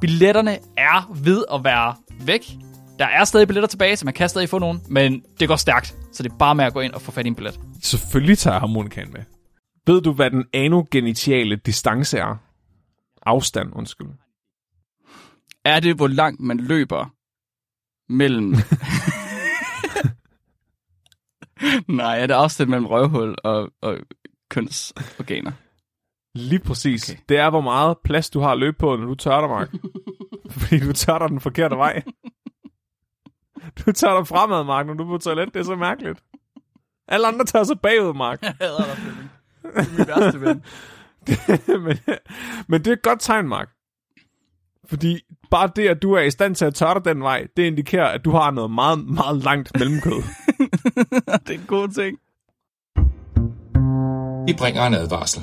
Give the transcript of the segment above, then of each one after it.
Billetterne er ved at være væk. Der er stadig billetter tilbage, så man kan stadig få nogen, men det går stærkt. Så det er bare med at gå ind og få fat i en billet. Selvfølgelig tager jeg harmonikaen med. Ved du, hvad den anogenitiale distance er? Afstand, undskyld. Er det, hvor langt man løber mellem... Nej, er det afstand mellem røvhul og, og kønsorganer? Lige præcis. Okay. Det er, hvor meget plads du har at løbe på, når du tørter, Mark. Fordi du tørter den forkerte vej. Du tørter fremad, Mark, når du er på toilet. Det er så mærkeligt. Alle andre tager sig bagud, Mark. Jeg hader dig, Flemming. Det er min værste ven. men, men det er et godt tegn, Mark. Fordi bare det, at du er i stand til at tørre dig den vej, det indikerer, at du har noget meget, meget langt mellemkød. det er en god ting. Vi bringer en advarsel.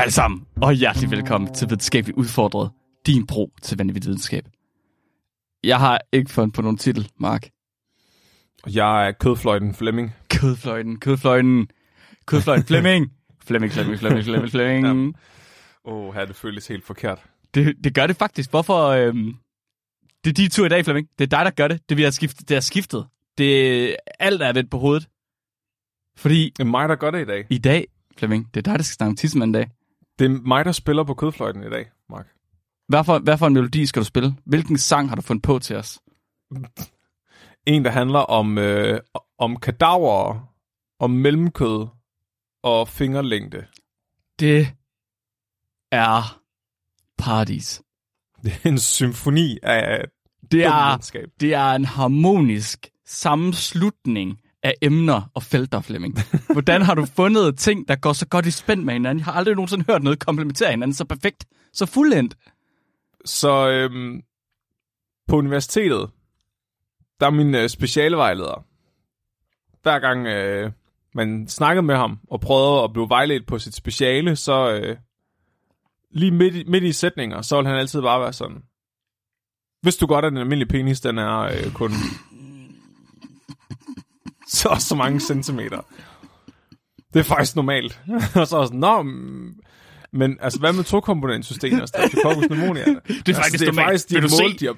Hej alle sammen, og hjertelig velkommen til Videnskabeligt Udfordret, din bro til vanvittig videnskab. Jeg har ikke fundet på nogen titel, Mark. Jeg er kødfløjten Flemming. Kødfløjten, kødfløjten, kødfløjten, Flemming. Flemming, Flemming, Flemming, Flemming, Flemming. Åh, oh, her det føles helt forkert. Det, det gør det faktisk. Hvorfor? Øhm, det er de tur i dag, Flemming. Det er dig, der gør det. Det, vi har skiftet, det er skiftet. Det, alt er vendt på hovedet. Fordi Det er mig, der gør det i dag. i dag, Flemming, det er dig, der skal snakke om tissemand dag. Det er mig, der spiller på kødfløjten i dag, Mark. Hvad for, hvad for en melodi skal du spille? Hvilken sang har du fundet på til os? En, der handler om, øh, om kadaver, om mellemkød og fingerlængde. Det er paradis. Det er en symfoni af Det er, det er en harmonisk sammenslutning af emner og felter, Flemming. Hvordan har du fundet ting, der går så godt i spænd med hinanden? Jeg har aldrig nogensinde hørt noget komplementere hinanden så perfekt, så fuldendt. Så øhm, på universitetet, der er min øh, specialevejleder. Hver gang øh, man snakkede med ham og prøvede at blive vejledt på sit speciale, så øh, lige midt i, midt i sætninger, så vil han altid bare være sådan. Hvis du godt, at den almindelige penis, den er øh, kun så så mange centimeter. Det er faktisk normalt. og så er jeg sådan, nå, mm, men altså, hvad med tokomponentsystemet og Streptococcus pneumonia? Det er faktisk det er normalt. faktisk de Vil du mål, se? de har,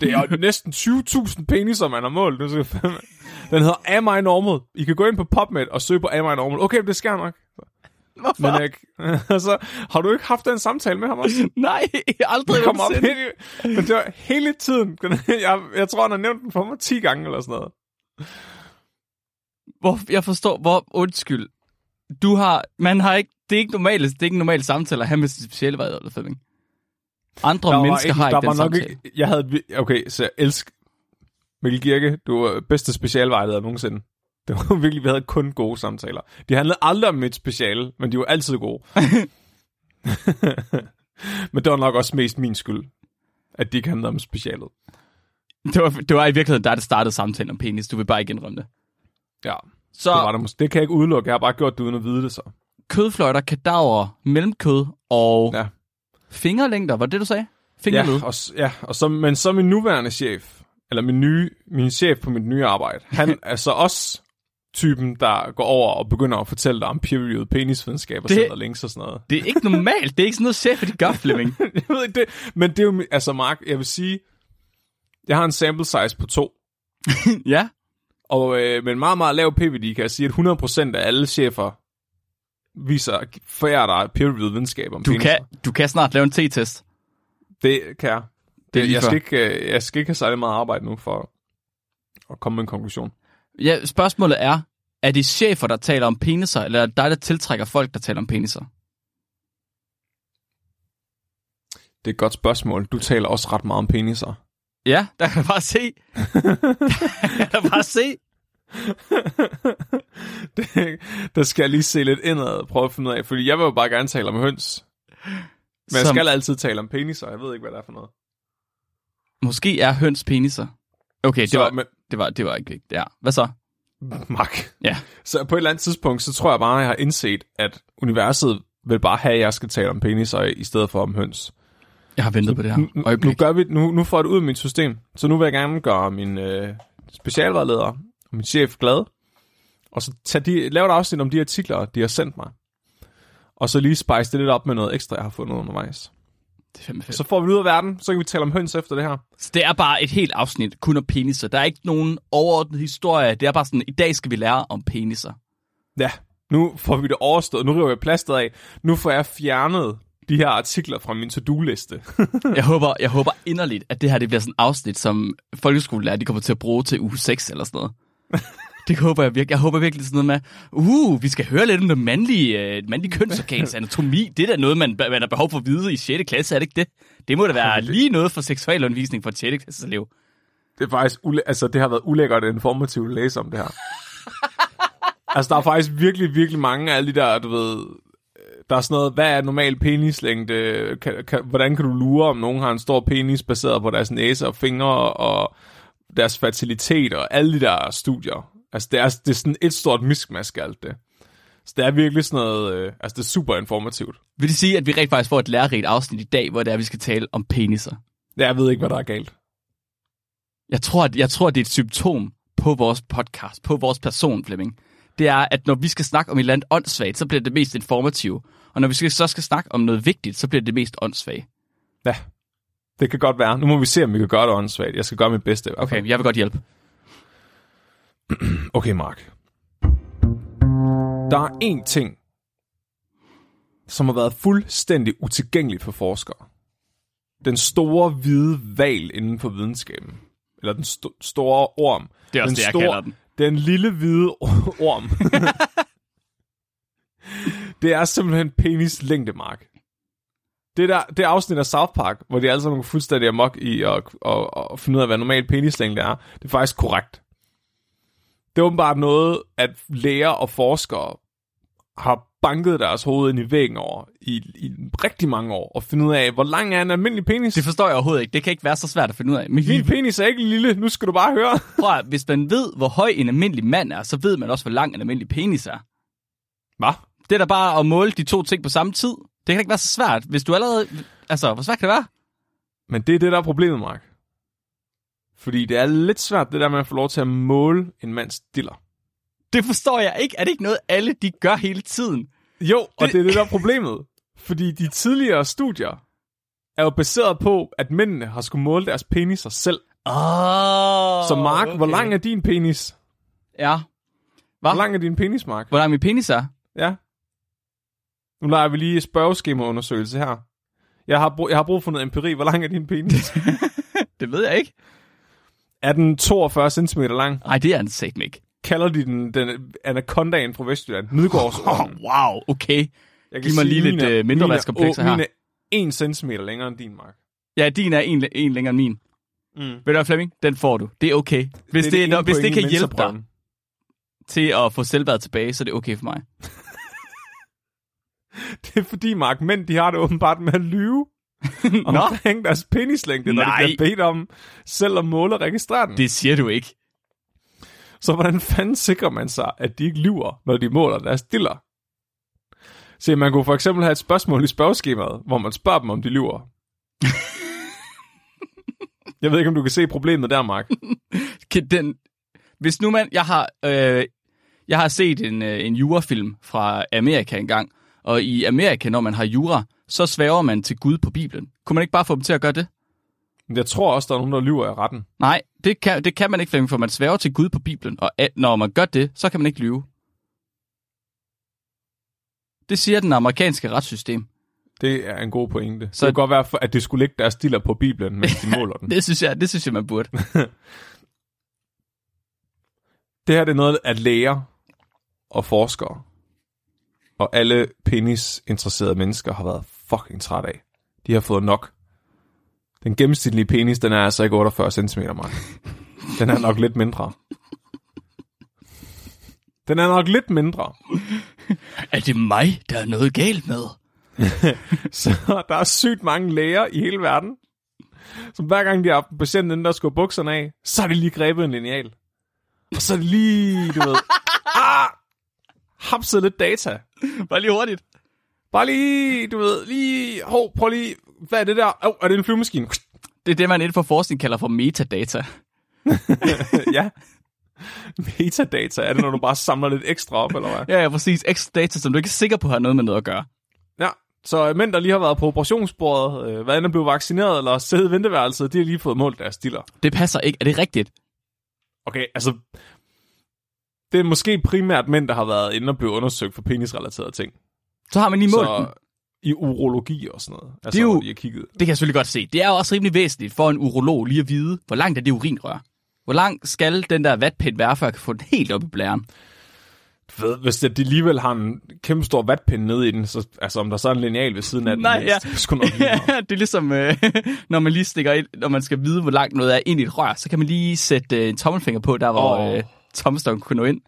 Det er næsten 20.000 peniser, man har målt. Den hedder Am I Normal. I kan gå ind på PubMed og søge på Am I Normal. Okay, det skal nok. Hvorfor? Men jeg, så har du ikke haft den samtale med ham også? Nej, aldrig Det kom op hele, men det var hele tiden. Jeg, jeg tror, han har nævnt den for mig 10 gange eller sådan noget. Hvor, jeg forstår, hvor undskyld. Du har, man har ikke, det er ikke normalt, det er ikke en normal samtale at have med sin specielle Flemming. Andre Der mennesker har der ikke den var nok samtale. ikke, jeg havde, okay, så jeg elsker Mikkel Girke, du er bedste specialvejleder nogensinde. Det var virkelig, vi havde kun gode samtaler. De handlede aldrig om mit speciale, men de var altid gode. men det var nok også mest min skyld, at de ikke handlede om specialet. Det var, det var i virkeligheden der startede samtalen om penis. Du vil bare ikke indrømme det. Ja, Så det var det, måske. det kan jeg ikke udelukke. Jeg har bare gjort det uden at vide det så. kødfløjter, kadaver, mellemkød og ja. Fingerlængder, var det det, du sagde? Fingerled. Ja, og, ja og så, men så min nuværende chef, eller min, nye, min chef på mit nye arbejde, han er så også typen, der går over og begynder at fortælle dig om peer-reviewed penisvidenskab og sender links og sådan noget. Det er ikke normalt. Det er ikke sådan noget, chefer de gør, Flemming. jeg ved ikke det, men det er jo, altså Mark, jeg vil sige, jeg har en sample size på to, ja. Og øh, med en meget, meget lav PVD kan jeg sige, at 100% af alle chefer viser, forærer dig peer-reviewed videnskab om Du peniser. kan, du kan snart lave en T-test. Det kan jeg. Det Det, jeg, skal ikke, øh, jeg skal ikke have særlig meget arbejde nu for at komme med en konklusion. Ja, spørgsmålet er, er det chefer, der taler om peniser, eller er det dig, der tiltrækker folk, der taler om peniser? Det er et godt spørgsmål. Du taler også ret meget om peniser. Ja, der kan du bare se. der kan du bare se. det, der skal jeg lige se lidt indad og prøve at finde ud af, fordi jeg vil jo bare gerne tale om høns. Men jeg Som- skal altid tale om peniser. Jeg ved ikke, hvad det er for noget. Måske er høns peniser. Okay, det, Så, var, men, det, var, det var ikke vigtigt. Ja. Hvad så? Mark. Ja. Så på et eller andet tidspunkt, så tror jeg bare, at jeg har indset, at universet vil bare have, at jeg skal tale om peniser i stedet for om høns. Jeg har ventet på det her Nu, nu, øjeblik. gør vi, nu, nu får jeg det ud af mit system. Så nu vil jeg gerne gøre min øh, specialvejleder og min chef glad. Og så tage de, lave et afsnit om de artikler, de har sendt mig. Og så lige spice det lidt op med noget ekstra, jeg har fundet undervejs. Det er fandme fedt. Så får vi det ud af verden, så kan vi tale om høns efter det her. Så det er bare et helt afsnit kun om peniser. Der er ikke nogen overordnet historie. Det er bare sådan, i dag skal vi lære om peniser. Ja, nu får vi det overstået. Nu river jeg plasteret af. Nu får jeg fjernet de her artikler fra min to-do-liste. Jeg håber, jeg håber inderligt, at det her det bliver sådan et afsnit, som folkeskolelærer de kommer til at bruge til uge 6 eller sådan noget. Det håber jeg virkelig. Jeg håber virkelig sådan noget med, uh, vi skal høre lidt om det mandlige, øh, mandlige kønsorgans anatomi. Det er da noget, man, man har behov for at vide i 6. klasse, er det ikke det? Det må da være lige noget for seksualundervisning for et 6. klasses elev. Det er faktisk ule- altså, det har været ulækkert og informativt at læse om det her. altså, der er faktisk virkelig, virkelig mange af alle de der, du ved... Der er sådan noget, hvad er normal penislængde? Kan, kan, hvordan kan du lure, om nogen har en stor penis baseret på deres næse og fingre og deres fertilitet og alle de der studier? Altså, det er, det er sådan et stort miskmask alt det. Så det er virkelig sådan noget... Øh, altså, det er super informativt. Vil det sige, at vi rent faktisk får et lærerigt afsnit i dag, hvor det er, vi skal tale om peniser? Jeg ved ikke, hvad der er galt. Jeg tror, at, jeg tror, at det er et symptom på vores podcast, på vores person, Flemming. Det er, at når vi skal snakke om et eller andet åndssvagt, så bliver det mest informativt. Og når vi skal, så skal snakke om noget vigtigt, så bliver det mest åndssvagt. Ja, det kan godt være. Nu må vi se, om vi kan gøre det åndssvagt. Jeg skal gøre mit bedste. Okay, jeg vil godt hjælpe. Okay, Mark. Der er én ting, som har været fuldstændig utilgængelig for forskere. Den store hvide val inden for videnskaben. Eller den sto- store orm. Det er også den det, jeg store, kalder den. Den lille hvide orm. det er simpelthen penis længdemark. Det, der, det afsnit af South Park, hvor de alle sammen går fuldstændig amok i at, at, at finde ud af, hvad normal penislængde er, det er faktisk korrekt. Det er åbenbart noget, at læger og forskere har banket deres hoved ind i væggen over i, i rigtig mange år, og finde ud af, hvor lang er en almindelig penis. Det forstår jeg overhovedet ikke. Det kan ikke være så svært at finde ud af. Men Min penis er ikke lille, nu skal du bare høre. prøv at, hvis man ved, hvor høj en almindelig mand er, så ved man også, hvor lang en almindelig penis er. Hvad? Det er da bare at måle de to ting på samme tid. Det kan ikke være så svært. Hvis du allerede... Altså, hvor svært kan det være? Men det er det, der er problemet, Mark. Fordi det er lidt svært, det der med at få lov til at måle en mands diller. Det forstår jeg ikke. Er det ikke noget, alle de gør hele tiden? Jo, og Det- det er det, der er problemet. Fordi de tidligere studier er jo baseret på, at mændene har skulle måle deres peniser selv. Oh, Så Mark, okay. hvor lang er din penis? Ja. Hvad? Hvor lang er din penis, Mark? Hvor lang min penis er? Ja. Nu lader vi lige spørgeskemaundersøgelse her. Jeg har, brug, jeg har brug for noget empiri. Hvor lang er din penis? Det ved jeg ikke. er den 42 cm lang? Nej, det er den satme ikke. Kalder de den, den anacondaen fra Vestjylland? Midgårdsormen. Oh, wow, okay. Jeg Giv mig lige lidt, øh, mindre vaskomplekser her. Min er 1 cm længere end din, Mark. Ja, din er en, en længere end min. Mm. Ved du hvad, Flemming? Den får du. Det er okay. Hvis det, det, ene det, hvis point det kan hjælpe dig til at få selvværd tilbage, så er det okay for mig. Det er fordi, Mark, mænd de har det åbenbart med at lyve omkring deres penislængde, når Nej. de bliver bedt om selv at måle og registrere den. det siger du ikke. Så hvordan fanden sikrer man sig, at de ikke lyver, når de måler deres diller? Se, man kunne for eksempel have et spørgsmål i spørgeskemaet, hvor man spørger dem, om de lyver. Jeg ved ikke, om du kan se problemet der, Mark. Den, hvis nu man, jeg har, øh, jeg har set en, øh, en jurafilm fra Amerika engang, og i Amerika, når man har jura, så svæver man til Gud på Bibelen. Kunne man ikke bare få dem til at gøre det? Jeg tror også, der er nogen, der lyver i retten. Nej, det kan, det kan man ikke, for man svæver til Gud på Bibelen, og at, når man gør det, så kan man ikke lyve. Det siger den amerikanske retssystem. Det er en god pointe. Så det kan godt være, at det skulle ligge deres diller på Bibelen, mens de måler den. Det synes jeg, det synes jeg man burde. Det her det er noget, at læger og forskere og alle penisinteresserede mennesker har været fucking træt af. De har fået nok. Den gennemsnitlige penis, den er altså ikke 48 cm, Mark. Den er nok lidt mindre. Den er nok lidt mindre. Er det mig, der er noget galt med? Så der er sygt mange læger i hele verden, som hver gang de har haft en patient inden der skulle bukserne af, så har de lige grebet en lineal. Og så lige, du ved, ah, hapset lidt data. Bare lige hurtigt. Bare lige, du ved, lige, hov, prøv lige, hvad er det der? Åh, oh, er det en flyvemaskine? Det er det, man inden for forskning kalder for metadata. ja. Metadata, er det, når du bare samler lidt ekstra op, eller hvad? Ja, ja, præcis. Ekstra data, som du ikke er sikker på har noget med noget at gøre. Ja, så øh, mænd, der lige har været på operationsbordet, øh, hvad end er blevet vaccineret, eller siddet i venteværelset, de har lige fået målt deres stiller. Det passer ikke. Er det rigtigt? Okay, altså... Det er måske primært mænd, der har været inde og blevet undersøgt for penisrelaterede ting. Så har man lige målt så den. i urologi og sådan noget. Altså, Det er jo- hvor de har kigget. Det kan jeg selvfølgelig godt se. Det er jo også rimelig væsentligt for en urolog lige at vide, hvor langt er det urinrør. Hvor lang skal den der vatpind være, før jeg kan få den helt op i blæren? Du ved, hvis det, de alligevel har en kæmpe stor vatpind nede i den, så, altså om der så er en lineal ved siden af den, Nej, ja. det er sgu nok. Ja, det er ligesom, øh, når man lige stikker ind, når man skal vide, hvor langt noget er ind i et rør, så kan man lige sætte øh, en tommelfinger på, der hvor Åh. øh, tommelstokken kunne nå ind.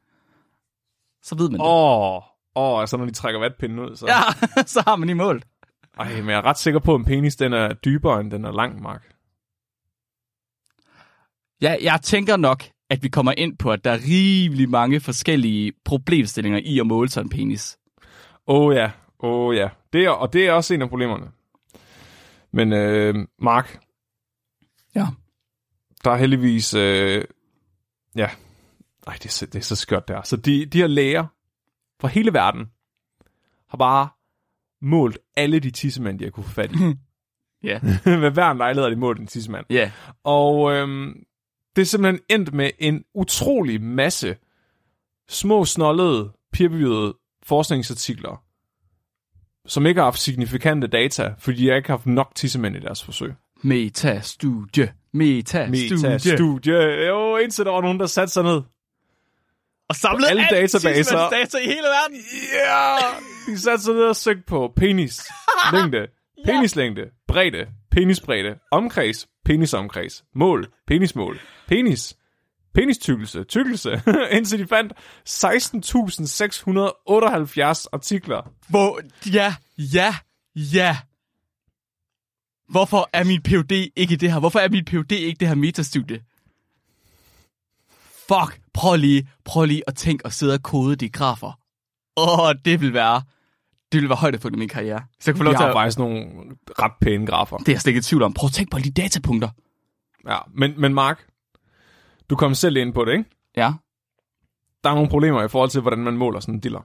Så ved man det. Åh, oh, oh, altså når de trækker vatpinden ud, så... Ja, så har man lige målt. Ej, men jeg er ret sikker på, at en penis, den er dybere, end den er lang, Mark. Ja, jeg tænker nok, at vi kommer ind på, at der er rimelig mange forskellige problemstillinger i at måle sig en penis. Åh oh, ja, åh oh, ja. Det er, og det er også en af problemerne. Men øh, Mark, Ja. der er heldigvis... Øh, ja, Ej, det er, så, det er så skørt der. Så de, de her læger fra hele verden har bare målt alle de tissemænd, de har kunne få fat i. Ja. Med hver en lejlighed har de målt en tissemand. Ja. Og øhm, det er simpelthen endt med en utrolig masse små, snollede, peer forskningsartikler, som ikke har haft signifikante data, fordi de ikke har haft nok tissemænd i deres forsøg. Meta-studie. Meta-studie. Meta-studie. Jo, indtil der var nogen, der satte sig ned. Og samlet alle databaser. data i hele verden. Ja! De satte sig ned og søgte på penis, længde, penislængde, bredde, penisbredde, omkreds, penisomkreds, mål, penismål, penis, penistykkelse, tykkelse, indtil de fandt 16.678 artikler. Hvor, ja, ja, ja. Hvorfor er min PhD ikke det her? Hvorfor er min PhD ikke det her metastudie? Fuck, prøv lige, prøv lige at tænke og sidde og kode de grafer. Åh, oh, det vil være, det vil være højdepunkt i min karriere. Så jeg kan få lov til har at, faktisk nogle ret pæne grafer. det er jeg slet ikke i tvivl om. Prøv at tænke på de datapunkter. Ja, men, men Mark, du kom selv ind på det, ikke? Ja. der er nogle problemer i forhold til, hvordan man måler sådan en diller.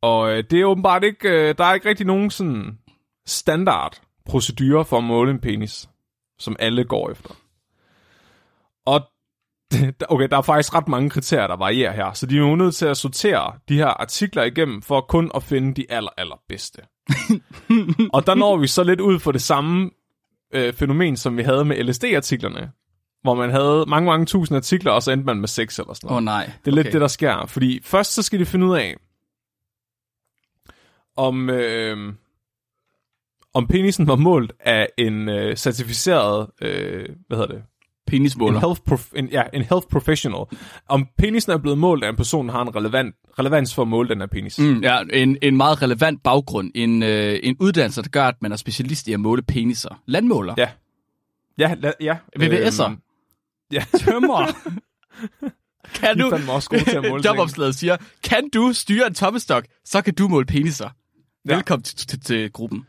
Og øh, det er åbenbart ikke, øh, der er ikke rigtig nogen sådan standard procedure for at måle en penis, som alle går efter. Okay, der er faktisk ret mange kriterier, der varierer her, så de er jo nødt til at sortere de her artikler igennem, for kun at finde de aller, aller bedste. og der når vi så lidt ud for det samme øh, fænomen, som vi havde med LSD-artiklerne, hvor man havde mange, mange tusind artikler, og så endte man med seks eller sådan noget. oh, nej. Det er lidt det, der sker. Fordi først så skal de finde ud af, om, øh, om penisen var målt af en øh, certificeret, øh, hvad hedder det? En Penismåler. health, prof- en, ja, en health professional. Om penisen er blevet målt af en person, har en relevant, relevans for at måle den her penis. Mm, ja, en, en meget relevant baggrund. En, øh, en uddannelse, der gør, at man er specialist i at måle peniser. Landmåler. Ja. Ja, la, ja. VVS'er. Øhm, ja, Tømmer. kan de du... fandme også gode til at måle. Jobopslaget siger, kan du styre en tommestok, så kan du måle peniser. Ja. Velkommen til, til, til gruppen.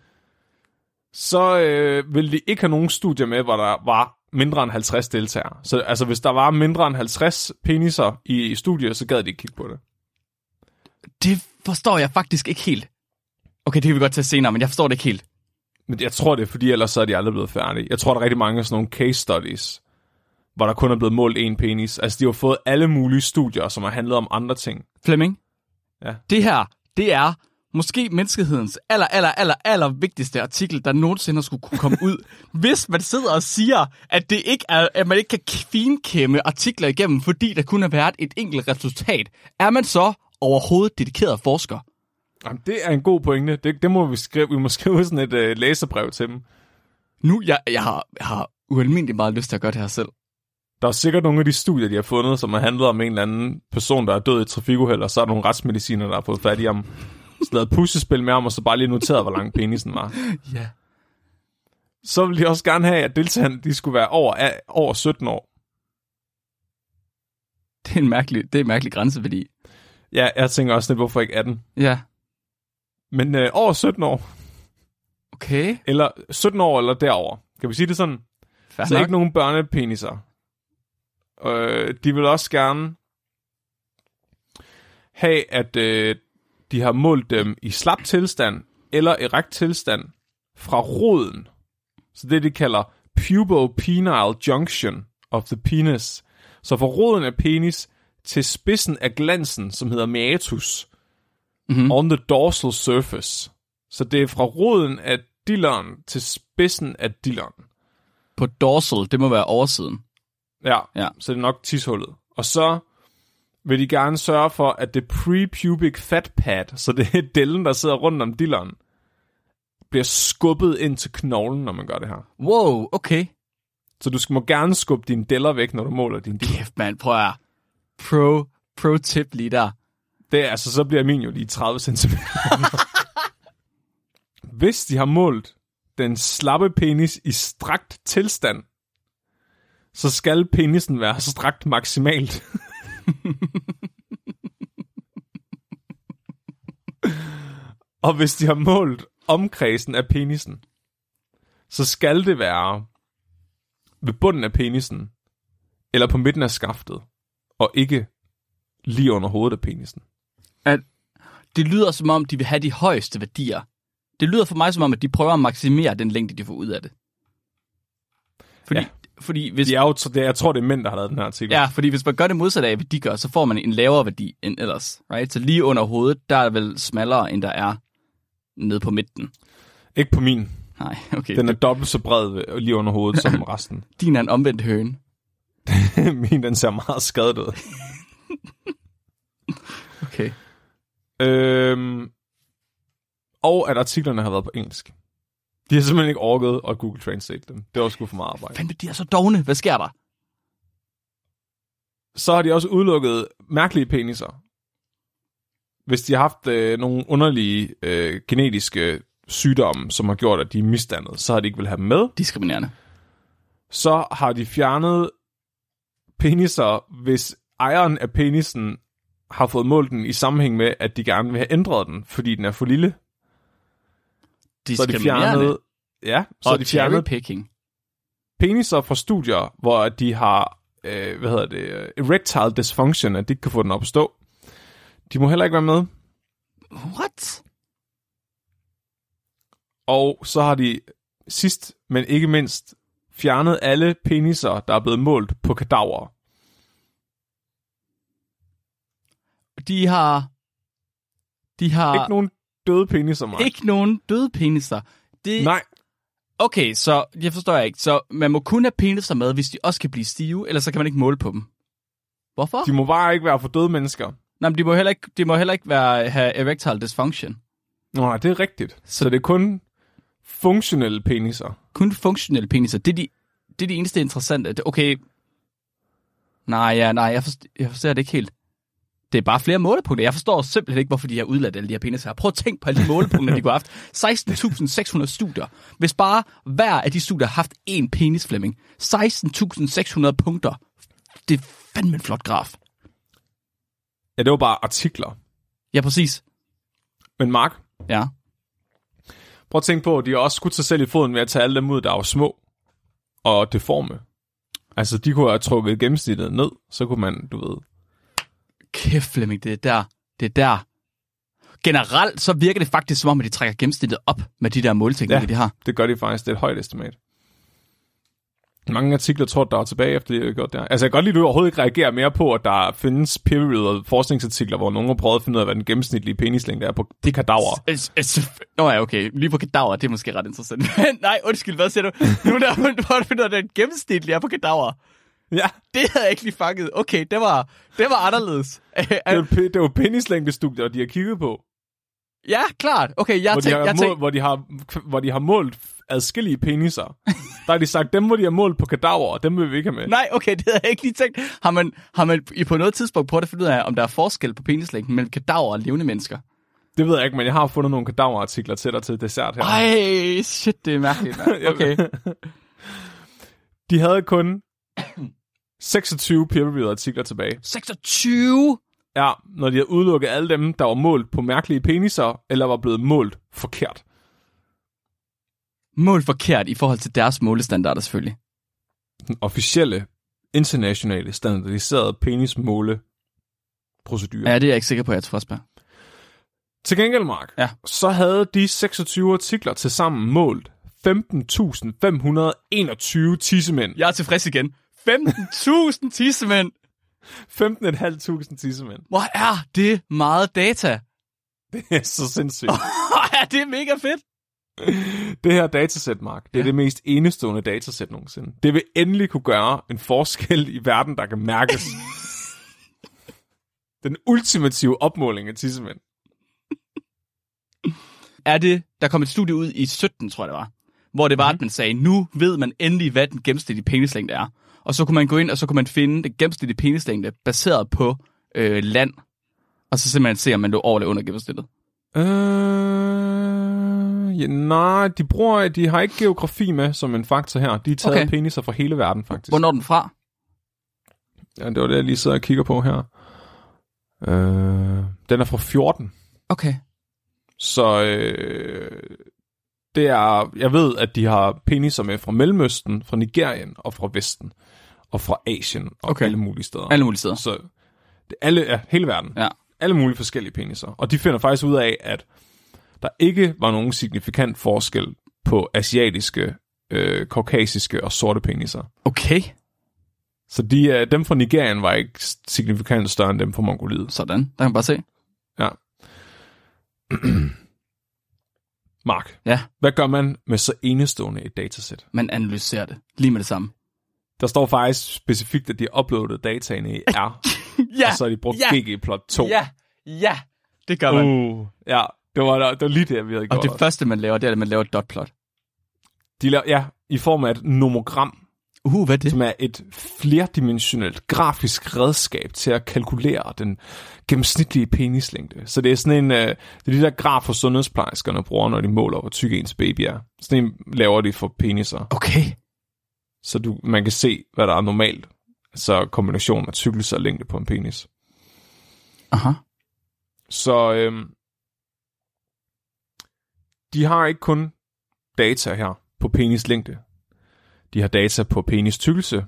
så øh, ville de ikke have nogen studier med, hvor der var mindre end 50 deltagere. Så altså, hvis der var mindre end 50 peniser i studiet, så gad de ikke kigge på det. Det forstår jeg faktisk ikke helt. Okay, det kan vi godt tage senere, men jeg forstår det ikke helt. Men jeg tror det, er, fordi ellers så er de aldrig blevet færdige. Jeg tror, der er rigtig mange af sådan nogle case studies, hvor der kun er blevet målt én penis. Altså, de har fået alle mulige studier, som har handlet om andre ting. Flemming, Ja. det her, det er måske menneskehedens aller, aller, aller, aller vigtigste artikel, der nogensinde skulle kunne komme ud, hvis man sidder og siger, at, det ikke er, at man ikke kan finkæmme artikler igennem, fordi der kun har været et enkelt resultat. Er man så overhovedet dedikeret forsker? Jamen, det er en god pointe. Det, det må vi skrive. Vi må skrive sådan et uh, læserbrev til dem. Nu, jeg, jeg, har, jeg har ualmindeligt meget lyst til at gøre det her selv. Der er sikkert nogle af de studier, de har fundet, som har handlet om en eller anden person, der er død i trafikuheld, og så er der nogle retsmediciner, der har fået fat i ham. Så puslespil med ham, og så bare lige noteret, hvor lang penisen var. Ja. Så vil de også gerne have, at deltagerne de skulle være over, a- over 17 år. Det er en mærkelig, det er en mærkelig grænseværdi. Ja, jeg tænker også lidt, hvorfor ikke 18? Ja. Men øh, over 17 år, Okay. eller 17 år eller derover. Kan vi sige det sådan? Fair Så nok. ikke nogen børnepeniser. Øh, de vil også gerne have, at øh, de har målt dem i slap tilstand eller erekt tilstand fra roden. Så det, de kalder pubopenile junction of the penis. Så fra roden af penis til spidsen af glansen, som hedder meatus, Mhm. on the dorsal surface. Så det er fra roden af dilleren til spidsen af dilleren. På dorsal, det må være oversiden. Ja, Ja. så det er nok tishullet. Og så vil de gerne sørge for, at det prepubic fat pad, så det er dellen, der sidder rundt om dilleren, bliver skubbet ind til knoglen, når man gør det her. Wow, okay. Så du skal må gerne skubbe dine deller væk, når du måler din diller. Kæft, mand. Prøv at pro, pro tip lige der. Det er, altså, så bliver min jo lige 30 cm. Hvis de har målt den slappe penis i strakt tilstand, så skal penisen være strakt maksimalt. Og hvis de har målt omkredsen af penisen, så skal det være ved bunden af penisen, eller på midten af skaftet, og ikke lige under hovedet af penisen. At det lyder som om, de vil have de højeste værdier. Det lyder for mig som om, at de prøver at maksimere den længde, de får ud af det. Fordi, Ja. Fordi hvis, De er jo, det, jeg tror, det er mænd, der har lavet den her artikel. ja, fordi hvis man gør det modsatte af, hvad de gør, så får man en lavere værdi end ellers. Right? Så lige under hovedet, der er vel smallere, end der er nede på midten. Ikke på min. Nej, okay. Den er dobbelt så bred lige under hovedet som resten. Din er en omvendt høne. min, den ser meget skadet ud. Okay. Øhm, og at artiklerne har været på engelsk. De har simpelthen ikke orket at Google Translate dem. Det var sgu for meget arbejde. Fanden, de er så dogne. Hvad sker der? Så har de også udelukket mærkelige peniser. Hvis de har haft øh, nogle underlige øh, genetiske sygdomme, som har gjort, at de er misdannet, så har de ikke vil have dem med. Diskriminerende. så har de fjernet peniser, hvis ejeren af penisen har fået målt den i sammenhæng med, at de gerne vil have ændret den, fordi den er for lille. Så har de fjernet, ja, så og de fjernet picking. peniser fra studier, hvor de har, øh, hvad hedder det, øh, erectile dysfunction, at de ikke kan få den op at stå. De må heller ikke være med. What? Og så har de sidst, men ikke mindst, fjernet alle peniser, der er blevet målt på kadaver. De har... De har Ikke nogen døde peniser, Mark. ikke nogen døde peniser. Det, Nej, Okay, så jeg forstår jeg ikke. Så man må kun have peniser med, hvis de også kan blive stive, eller så kan man ikke måle på dem. Hvorfor? de må bare ikke være for døde mennesker. Nej, men de må heller ikke, de må heller ikke være, have erectile dysfunction. Nå, det er rigtigt. Så, så det er kun funktionelle peniser. Kun funktionelle peniser. Det er de, det er de eneste interessante. Okay. Nej, ja, nej, jeg forstår, jeg forstår det ikke helt. Det er bare flere målepunkter. Jeg forstår simpelthen ikke, hvorfor de har udladt alle de her peniser her. Prøv at tænke på alle de målepunkter, de kunne have haft. 16.600 studier. Hvis bare hver af de studier har haft én penis, Flemming. 16.600 punkter. Det er fandme en flot graf. Ja, det var bare artikler. Ja, præcis. Men Mark, Ja. prøv at tænke på, at de har også skudt sig selv i foden ved at tage alle dem ud, der var små og deforme. Altså, de kunne have trukket gennemsnittet ned, så kunne man, du ved... Kæft, Flemming, det er der. Det er der. Generelt så virker det faktisk som om, at de trækker gennemsnittet op med de der målteknikker, Ja. de har. Det gør de faktisk. Det er et højt estimat. Mange artikler tror, der er tilbage efter det, jeg har gjort der. Altså, jeg kan godt lide, at du overhovedet ikke reagerer mere på, at der findes peer-reviewed forskningsartikler, hvor nogen har prøvet at finde ud af, hvad den gennemsnitlige penislængde er på de kadaver. Nå ja, okay. Lige på kadaver, det er måske ret interessant. Nej, undskyld, hvad siger du? Nu der hvor du finder, ud af, den gennemsnitlige er på kadaver. Ja, Det havde jeg ikke lige fanget. Okay, det var, det var anderledes. det pe- det jo penislængdestudier, de har kigget på, ja, klart. Okay, jeg hvor, de tænkte, har jeg mål, tænkte, hvor, de har, hvor de har målt adskillige peniser. der har de sagt, dem hvor de har målt på kadaver, og dem vil vi ikke have med. nej, okay, det havde jeg ikke lige tænkt. Har man, har man i på noget tidspunkt prøvet at finde ud af, om der er forskel på penislængden mellem kadaver og levende mennesker? Det ved jeg ikke, men jeg har fundet nogle kadaverartikler til dig til dessert her. Ej, shit, det er mærkeligt. mand. Okay. De havde kun 26 peer-reviewed artikler tilbage. 26? Ja, når de havde udelukket alle dem, der var målt på mærkelige peniser, eller var blevet målt forkert. Mål forkert i forhold til deres målestandarder selvfølgelig. Den officielle, internationale, standardiserede penismåle procedure. Ja, det er jeg ikke sikker på, jeg tror, Spørg. Til gengæld, Mark, Ja. så havde de 26 artikler til sammen målt 15.521 tissemænd. Jeg er tilfreds igen. 15.000 tissemænd. 15.500 tissemænd. Hvor er det meget data? Det er så sindssygt. ja, det er mega fedt. Det her datasæt, Mark, det er Ja. det mest enestående datasæt nogensinde. Det vil endelig kunne gøre en forskel i verden, der kan mærkes. Den ultimative opmåling af tissemænd. Er det, der kom et studie ud i 17, tror jeg det var, hvor det var, at man sagde, nu ved man endelig, hvad den gennemsnitlige penislængde er. Og så kunne man gå ind, og så kunne man finde den gennemsnitlige penislængde baseret på øh, land, og så simpelthen se, om man lå over eller under gennemsnittet. Øh, ja, nej, de bruger, de har ikke geografi med som en faktor her. De er taget Okay. okay. peniser fra hele verden, faktisk. Hvornår er den fra? Ja, det var det, jeg lige sidder og kigger på her. Øh, den er fra 14. Okay. Så øh, det er, jeg ved, at de har peniser med fra Mellemøsten, fra Nigerien og fra Vesten. Og fra Asien og Okay. alle mulige steder. Alle mulige steder. Så det alle, ja, hele verden. Ja. Alle mulige forskellige peniser. Og de finder faktisk ud af, at der ikke var nogen signifikant forskel på asiatiske, øh, kaukasiske og sorte peniser. Okay. Så de, øh, dem fra Nigerien var ikke signifikant større end dem fra Mongoliet. Sådan. Der kan man bare se. Ja. Mark, Ja, hvad gør man med så enestående et datasæt? man analyserer det. Lige med det samme. Der står faktisk specifikt, at de har uploadet dataene i R, Ja, og så har de brugt ja, ggplot2. ja, ja. Det gør man. Uh, ja, det var, det var lige det, vi havde og gjort. det første, man laver, det er, at man laver et dotplot. De laver, ja, i form af et nomogram, Uh, hvad er det? som er et flerdimensionelt grafisk redskab til at kalkulere den gennemsnitlige penislængde. Så det er sådan en, øh, det er de der grafer, sundhedsplejerskerne bruger, når de måler, hvor tyk ens baby er. Sådan en laver de for peniser, Okay. så du, man kan se, hvad der er normalt. Så kombinationen af tykkelse og længde på en penis. Aha. Så øhm, de har ikke kun data her på penis længde. De har data på penis tykkelse,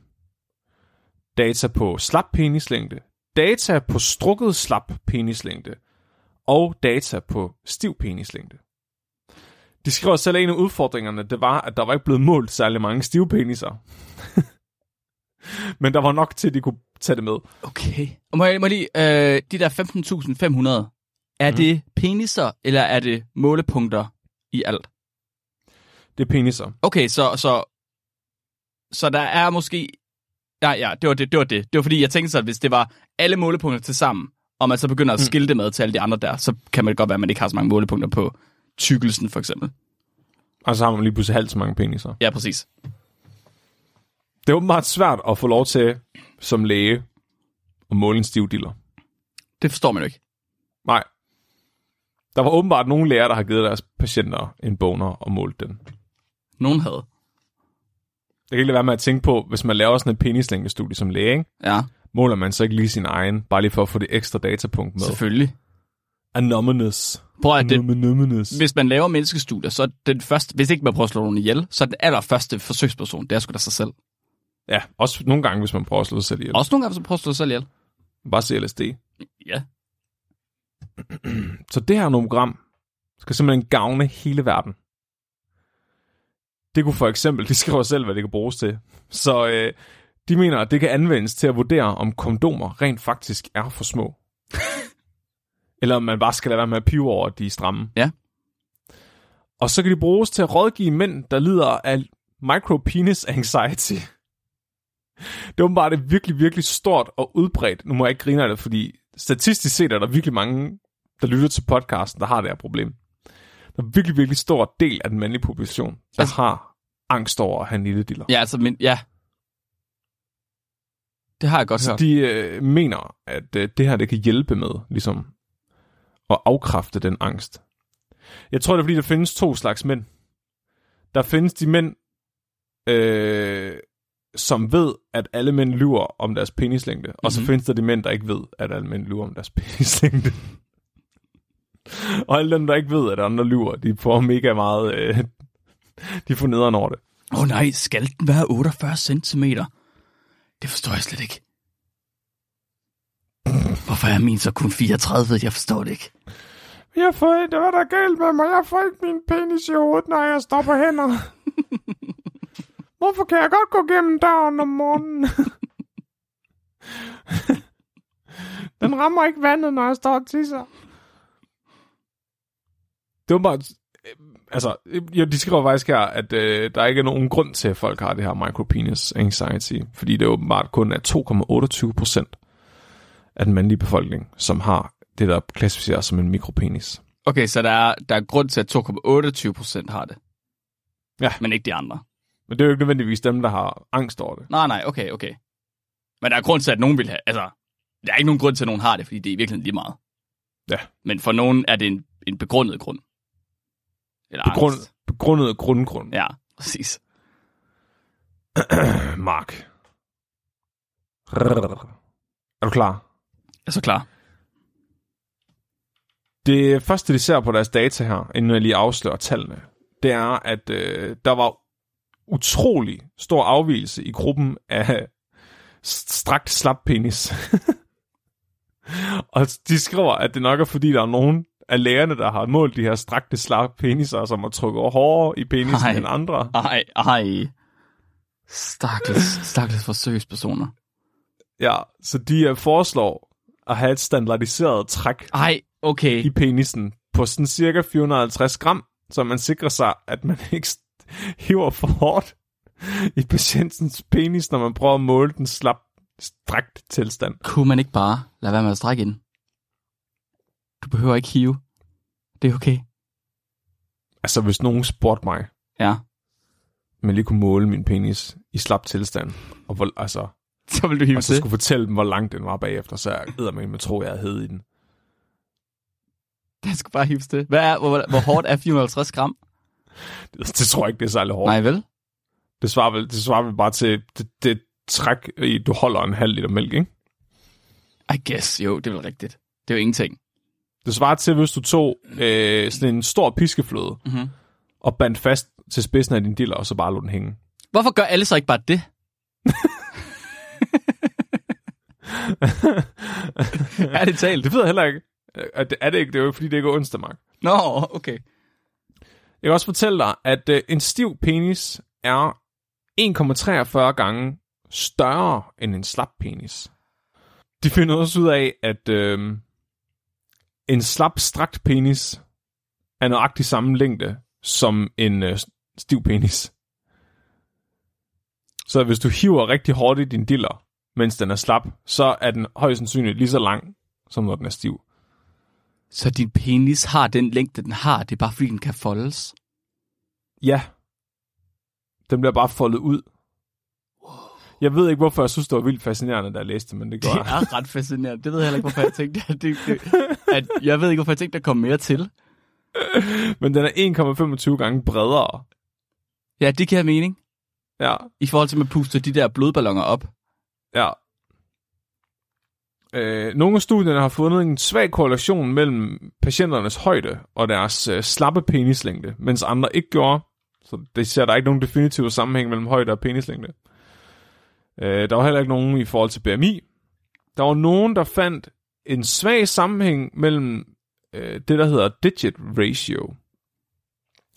data på slap penislængde, data på strukket slap penislængde og data på stiv penislængde. De skriver selv, at en af udfordringerne, det var, at der var ikke blevet målt særlig mange stive peniser. Men der var nok til, at de kunne tage det med. Okay. Og må jeg, må jeg lige, øh, de der 15.500, er mm. det peniser, eller er det målepunkter i alt? Det er peniser. Okay, så, så, så der er måske... Ja, ja, det var det, det var det. Det var fordi, jeg tænkte så, at hvis det var alle målepunkter til sammen, og man så begynder at skille det med til alle de andre der, så kan man godt være, at man ikke har så mange målepunkter på tykkelsen, for eksempel. Og så har man lige pludselig halvt så mange peniser. Ja, præcis. Det er åbenbart svært at få lov til, som læge, at måle en stiv diller. Det forstår man jo ikke. Nej. Der var åbenbart nogle læger, der har givet deres patienter en boner og målt den. Nogen havde. Det kan ikke lade være med at tænke på, hvis man laver sådan et penislængdestudie som læge, ikke? Ja, måler man så ikke lige sin egen, bare lige for at få det ekstra datapunkt med. selvfølgelig. Anonymous. Prøv at det, Anonymous. hvis man laver menneskestudier, så er den første, hvis ikke man prøver at slå nogen ihjel, så er den allerførste forsøgsperson, det er sgu da sig selv. Ja, også nogle gange, hvis man prøver at slå sig selv ihjel. Også nogle gange, hvis man prøver at slå sig selv ihjel. Bare se LSD. Ja. Så det her nomogram skal simpelthen gavne hele verden. Det kunne for eksempel, de skriver selv, hvad det kan bruges til. Så øh, de mener, at det kan anvendes til at vurdere, om kondomer rent faktisk er for små. Eller om man bare skal lade være med at pive over, at de er stramme. Ja. Og så kan de bruges til at rådgive mænd, der lider af micropenis anxiety. Det er åbenbart et virkelig, virkelig stort og udbredt. Nu må jeg ikke grine af det, fordi statistisk set er der virkelig mange, der lytter til podcasten, der har det her problem. Der er virkelig, virkelig stor del af den mandlige population, der Altså- har angst over at have en lille diller. Ja, altså, men, ja. Det har jeg godt Så hørt. de øh, mener, at øh, det her det kan hjælpe med ligesom at afkræfte den angst. Jeg tror, det er fordi, der findes to slags mænd. Der findes de mænd, øh, som ved, at alle mænd lyver om deres penislængde. Og så Mhm. findes der de mænd, der ikke ved, at alle mænd lyver om deres penislængde. Og alle dem, der ikke ved, at andre lyver, de får mega meget... Øh, de får nederen over det. Åh oh, nej, skal den være 48 cm? Det forstår jeg slet ikke. Hvorfor er min så kun 34? Jeg forstår det ikke. Jeg får ikke, hvad der er galt med mig. Jeg får ikke min penis i hovedet, når jeg står på hænder. Hvorfor kan jeg godt gå gennem døren om morgenen? Den rammer ikke vandet, når jeg står og tisser. Det var bare... Altså, ja, de skriver faktisk her, at øh, der ikke er nogen grund til, at folk har det her micropenis anxiety, fordi det åbenbart kun er 2,28 procent af den mandlige befolkning, som har det, der klassificeres som en mikropenis. Okay, så der er, der er grund til, at 2,28 procent har det. Ja. Men ikke de andre. Men det er jo ikke nødvendigvis dem, der har angst over det. Nej, nej, okay, okay. Men der er grund til, at nogen vil have... Altså, der er ikke nogen grund til, at nogen har det, fordi det er i virkeligheden lige meget. Ja. Men for nogen er det en, en begrundet grund. Eller Begrund, angst. begrundet grundgrund. Ja, præcis. Mark. Er du klar? Jeg er så klar. Det første, de ser på deres data her, inden jeg lige afslører tallene, det er, at øh, der var utrolig stor afvielse i gruppen af st- strakt slap penis. og de skriver, at det nok er fordi, der er nogen af lægerne, der har målt de her strakte slap peniser, som har trykket hårdere i penisen Ej. end andre. Ej, ej. Stakkels, stakkels forsøgspersoner. Ja, så de øh, foreslår at have et standardiseret træk Ej, okay. i penisen på sådan cirka 450 gram, så man sikrer sig, at man ikke hiver for hårdt i patientens penis, når man prøver at måle den slap strakt tilstand. Kunne man ikke bare lade være med at strække ind? Du behøver ikke hive. Det er okay. Altså, hvis nogen spurgte mig, Ja. jeg lige kunne måle min penis i slap tilstand, og, hvor, altså, Så vil du hive og så til. skulle fortælle dem, hvor lang den var bagefter, så jeg mig med tro, jeg havde hed i den. Den skal bare hives til. Hvad er, hvor, hvor hårdt er 450 gram? Det, det tror jeg ikke, det er særlig hårdt. Nej, vel? Det svarer vel, det svarer vel bare til det, det træk, i, du holder en halv liter mælk, ikke? I guess, jo, det er vel rigtigt. Det er jo ingenting. Det svarer til, hvis du tog øh, sådan en stor piskefløde, Mm-hmm. og bandt fast til spidsen af din diller, og så bare lå den hænge. Hvorfor gør alle så ikke bare det? er det talt? Det ved jeg heller ikke. Er det, er det ikke? Det er jo fordi, det ikke er onsdag, Mark. Nå, okay. Jeg kan også fortælle dig, at øh, en stiv penis er 1,43 gange større end en slap penis. De finder også ud af, at øh, en slap strakt penis er nøjagtig samme længde som en øh, stiv penis. Så hvis du hiver rigtig hårdt i din diller, mens den er slap, så er den højst sandsynligt lige så lang, som når den er stiv. Så din penis har den længde, den har. Det er bare, fordi den kan foldes. Ja. Den bliver bare foldet ud. Jeg ved ikke, hvorfor jeg synes, det var vildt fascinerende, da jeg læste det, men det Det gør jeg. er ret fascinerende. Det ved jeg heller ikke, hvorfor jeg tænkte. At det, det, at jeg ved ikke, hvorfor jeg tænkte, der kom mere til. Men den er 1,25 gange bredere. Ja, det giver mening. Ja, I forhold til, at man puster de der blodballoner op. ja. Øh, nogle af studierne har fundet en svag korrelation mellem patienternes højde og deres øh, slappe penislængde, mens andre ikke gjorde. Så det ser der ikke nogen definitiv sammenhæng mellem højde og penislængde. Øh, der var heller ikke nogen i forhold til BMI. Der var nogen, der fandt en svag sammenhæng mellem øh, det, der hedder digit ratio,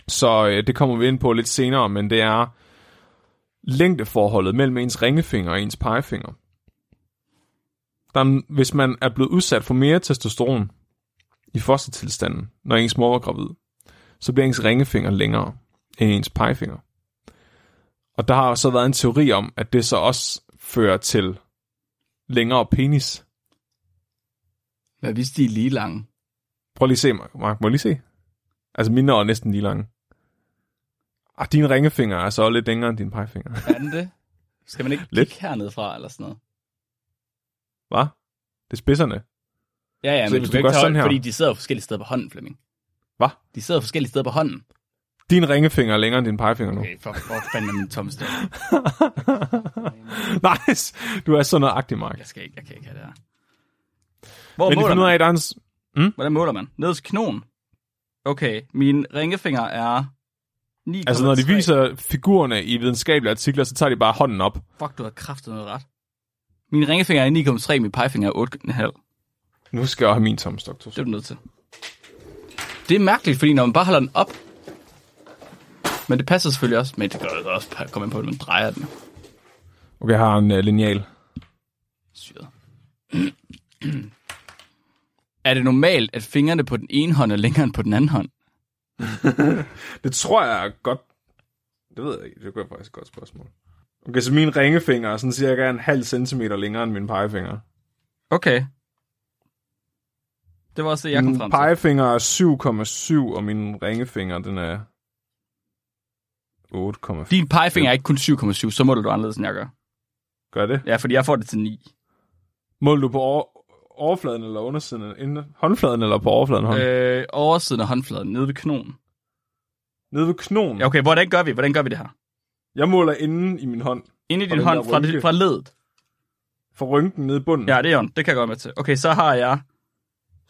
Så øh, det kommer vi ind på lidt senere, men det er længdeforholdet mellem ens ringefinger og ens pegefinger. Der hvis man er blevet udsat for mere testosteron i fostertilstanden, når ens mor var gravid, så bliver ens ringefinger længere end ens pegefinger. Og der har så været en teori om, at det så også fører til længere penis. Hvad hvis de er lige lange? Prøv lige at se, Mark. Må jeg lige se? Altså, mine er næsten lige lange. Ah, dine ringefinger er så lidt længere end dine pegefinger. Er den det? Skal man ikke Lidt. kigge hernede fra, eller sådan noget? Hvad? Det er spidserne. Ja, ja, Så men du du kan ikke tage sådan her- fordi de sidder jo forskellige steder på hånden, Flemming. Hvad? De sidder forskellige steder på hånden. Dine ringefinger er længere end dine pegefinger nu. Okay, for, for fanden min tommelstød. nice. Du er så nøjagtig, Mark. Jeg skal ikke, jeg kan ikke have det her. Hvor Men måler af, man? at der er en... s- Hvordan måler man? Ned til knogen. Okay, mine ringefinger er 9,3. Altså, når de viser figurerne i videnskabelige artikler, så tager de bare hånden op. Fuck, du har kraftet noget ret. Mine ringefinger er 9,3, min pegefinger er 8,5. Nu skal jeg have min tomstok. Det er du nødt til. Det er mærkeligt, fordi når man bare holder den op, men det passer selvfølgelig også, men det gør det også komme ind på, at man drejer den. Okay, jeg har en uh, lineal. Syret. er det normalt, at fingrene på den ene hånd er længere end på den anden hånd? Det tror jeg er godt... Det ved jeg ikke. Det er faktisk et godt spørgsmål. Okay, så mine ringefinger er sådan cirka en halv centimeter længere end mine pegefinger. Okay. Det var også det, jeg kom Min frem til. pegefinger er 7,7, og min ringefinger, den er 8,4. Din pegefinger er ikke kun 7,7, så må du anderledes, end jeg gør. Gør det? Ja, fordi jeg får det til 9. Måler du på over, overfladen eller undersiden? Inden, håndfladen eller på overfladen af hånden? Øh. Oversiden af håndfladen, nede ved knogen. Nede ved knogen? Ja, okay, hvordan gør vi? Hvordan gør vi det her? Jeg måler inden i min hånd. Inde i Fra din hånd, fra, det, fra ledet. For rynken nede i bunden. Ja, det er ondt. Det kan jeg godt med til. Okay, så har jeg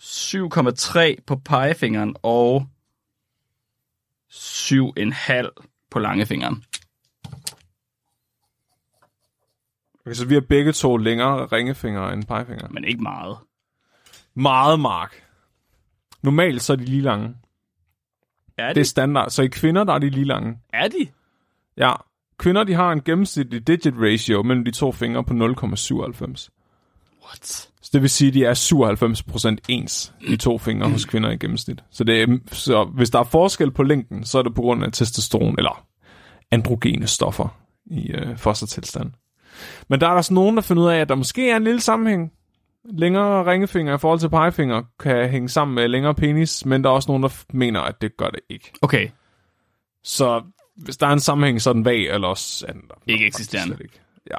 7,3 på pegefingeren og 7,5 på langefingeren. Okay, så vi har begge to længere ringefingre end pegefinger. Men ikke meget. Meget mark. Normalt så er de lige lange. Er de? Det er standard. Så i kvinder, der er de lige lange. Er de? Ja. Kvinder, de har en gennemsnitlig digit ratio mellem de to fingre på 0,97. What? Så det vil sige, at de er 97% ens, de to fingre hos kvinder i gennemsnit. Så, det er, så hvis der er forskel på længden, så er det på grund af testosteron eller androgene stoffer i øh, fostertilstand. Men der er der sådan nogen, der finder ud af, at der måske er en lille sammenhæng. Længere ringefinger i forhold til pegefinger kan hænge sammen med længere penis, men der er også nogen, der mener, at det gør det ikke. Okay. Så hvis der er en sammenhæng, så er den vag, eller også er den der Ikke eksisterende. Ikke. Ja.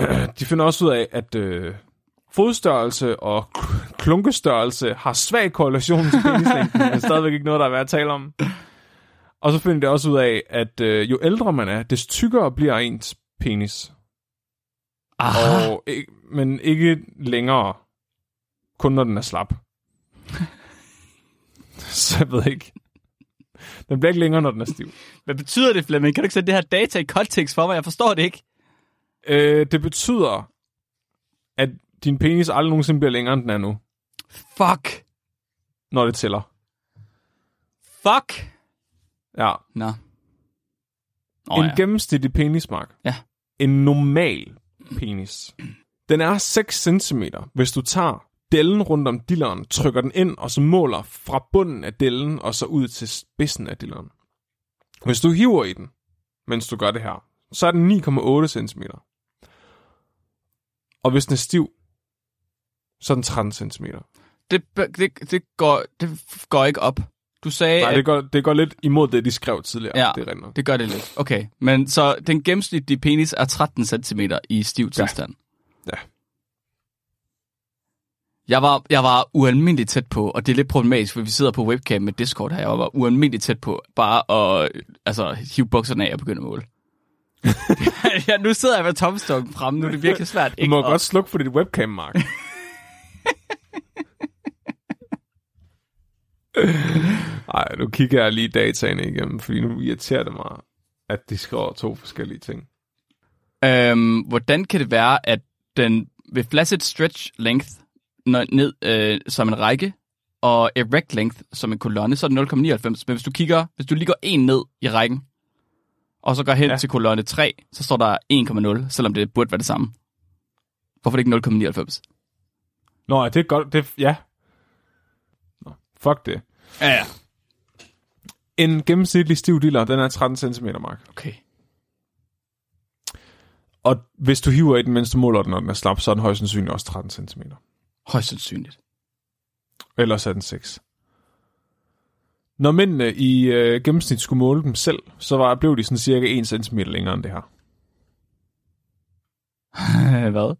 De finder også ud af, at øh, fodstørrelse og klunkestørrelse har svag korrelation til penislængden, men stadigvæk ikke noget, der er værd at tale om. Og så finder de også ud af, at øh, jo ældre man er, des tykkere bliver ens penis. Aha. Og, ikke, men ikke længere, kun når den er slap. så jeg ved ikke. Den bliver ikke længere, når den er stiv. Hvad betyder det, Flemming? Kan du ikke sætte det her data i kontekst for mig? Jeg forstår det ikke. Øh, det betyder, at din penis aldrig nogensinde bliver længere, end den er nu, Fuck. når det tæller. Fuck. Ja. Nå. Oh, en ja. gennemsnitlig penismark. Ja. En normal penis. Den er 6 cm, hvis du tager dellen rundt om dilleren, trykker den ind, og så måler fra bunden af dellen, og så ud til spidsen af dilleren. Hvis du hiver i den, mens du gør det her, så er den 9,8 cm. Og hvis den er stiv, så er den 13 cm. det, det, det, går, det går ikke op. Du sagde, Nej, at det går, det går lidt imod det, de skrev tidligere. Ja. Det er rent. det gør det lidt. Okay, men så den gennemsnitlige penis er 13 cm i stiv tilstand. Ja. Jeg var, jeg var ualmindeligt tæt på, og det er lidt problematisk, for vi sidder på webcam med Discord her. Jeg var ualmindeligt tæt på bare at altså, hive bukserne af og begynde at måle. ja, nu sidder jeg med tomstokken fremme. Nu er det virkelig svært. Du må godt slukke for dit webcam, Mark. Ej, nu kigger jeg lige dataene igennem, fordi nu irriterer det mig, at de skriver to forskellige ting. Øhm, hvordan kan det være, at den ved flaccid stretch length ned øh, som en række og erect length som en kolonne, så er det 0,99. Men hvis du kigger, hvis du lige går en ned i rækken, og så går hen Ja. til kolonne 3, så står der 1,0, selvom det burde være det samme. Hvorfor er det ikke 0,99? Nå, det er godt. Det ja. Nå, fuck det. Ja, ja. En gennemsnitlig stiv diller, den er 13 cm, Mark. Okay. Og hvis du hiver i den, mens du måler den, når den er slap, så er den højst sandsynligt også 13 cm. Højst sandsynligt. Ellers er den 6. Når mændene i øh, gennemsnit skulle måle dem selv, så var, blev de sådan cirka 1 cm længere end det her. Hvad?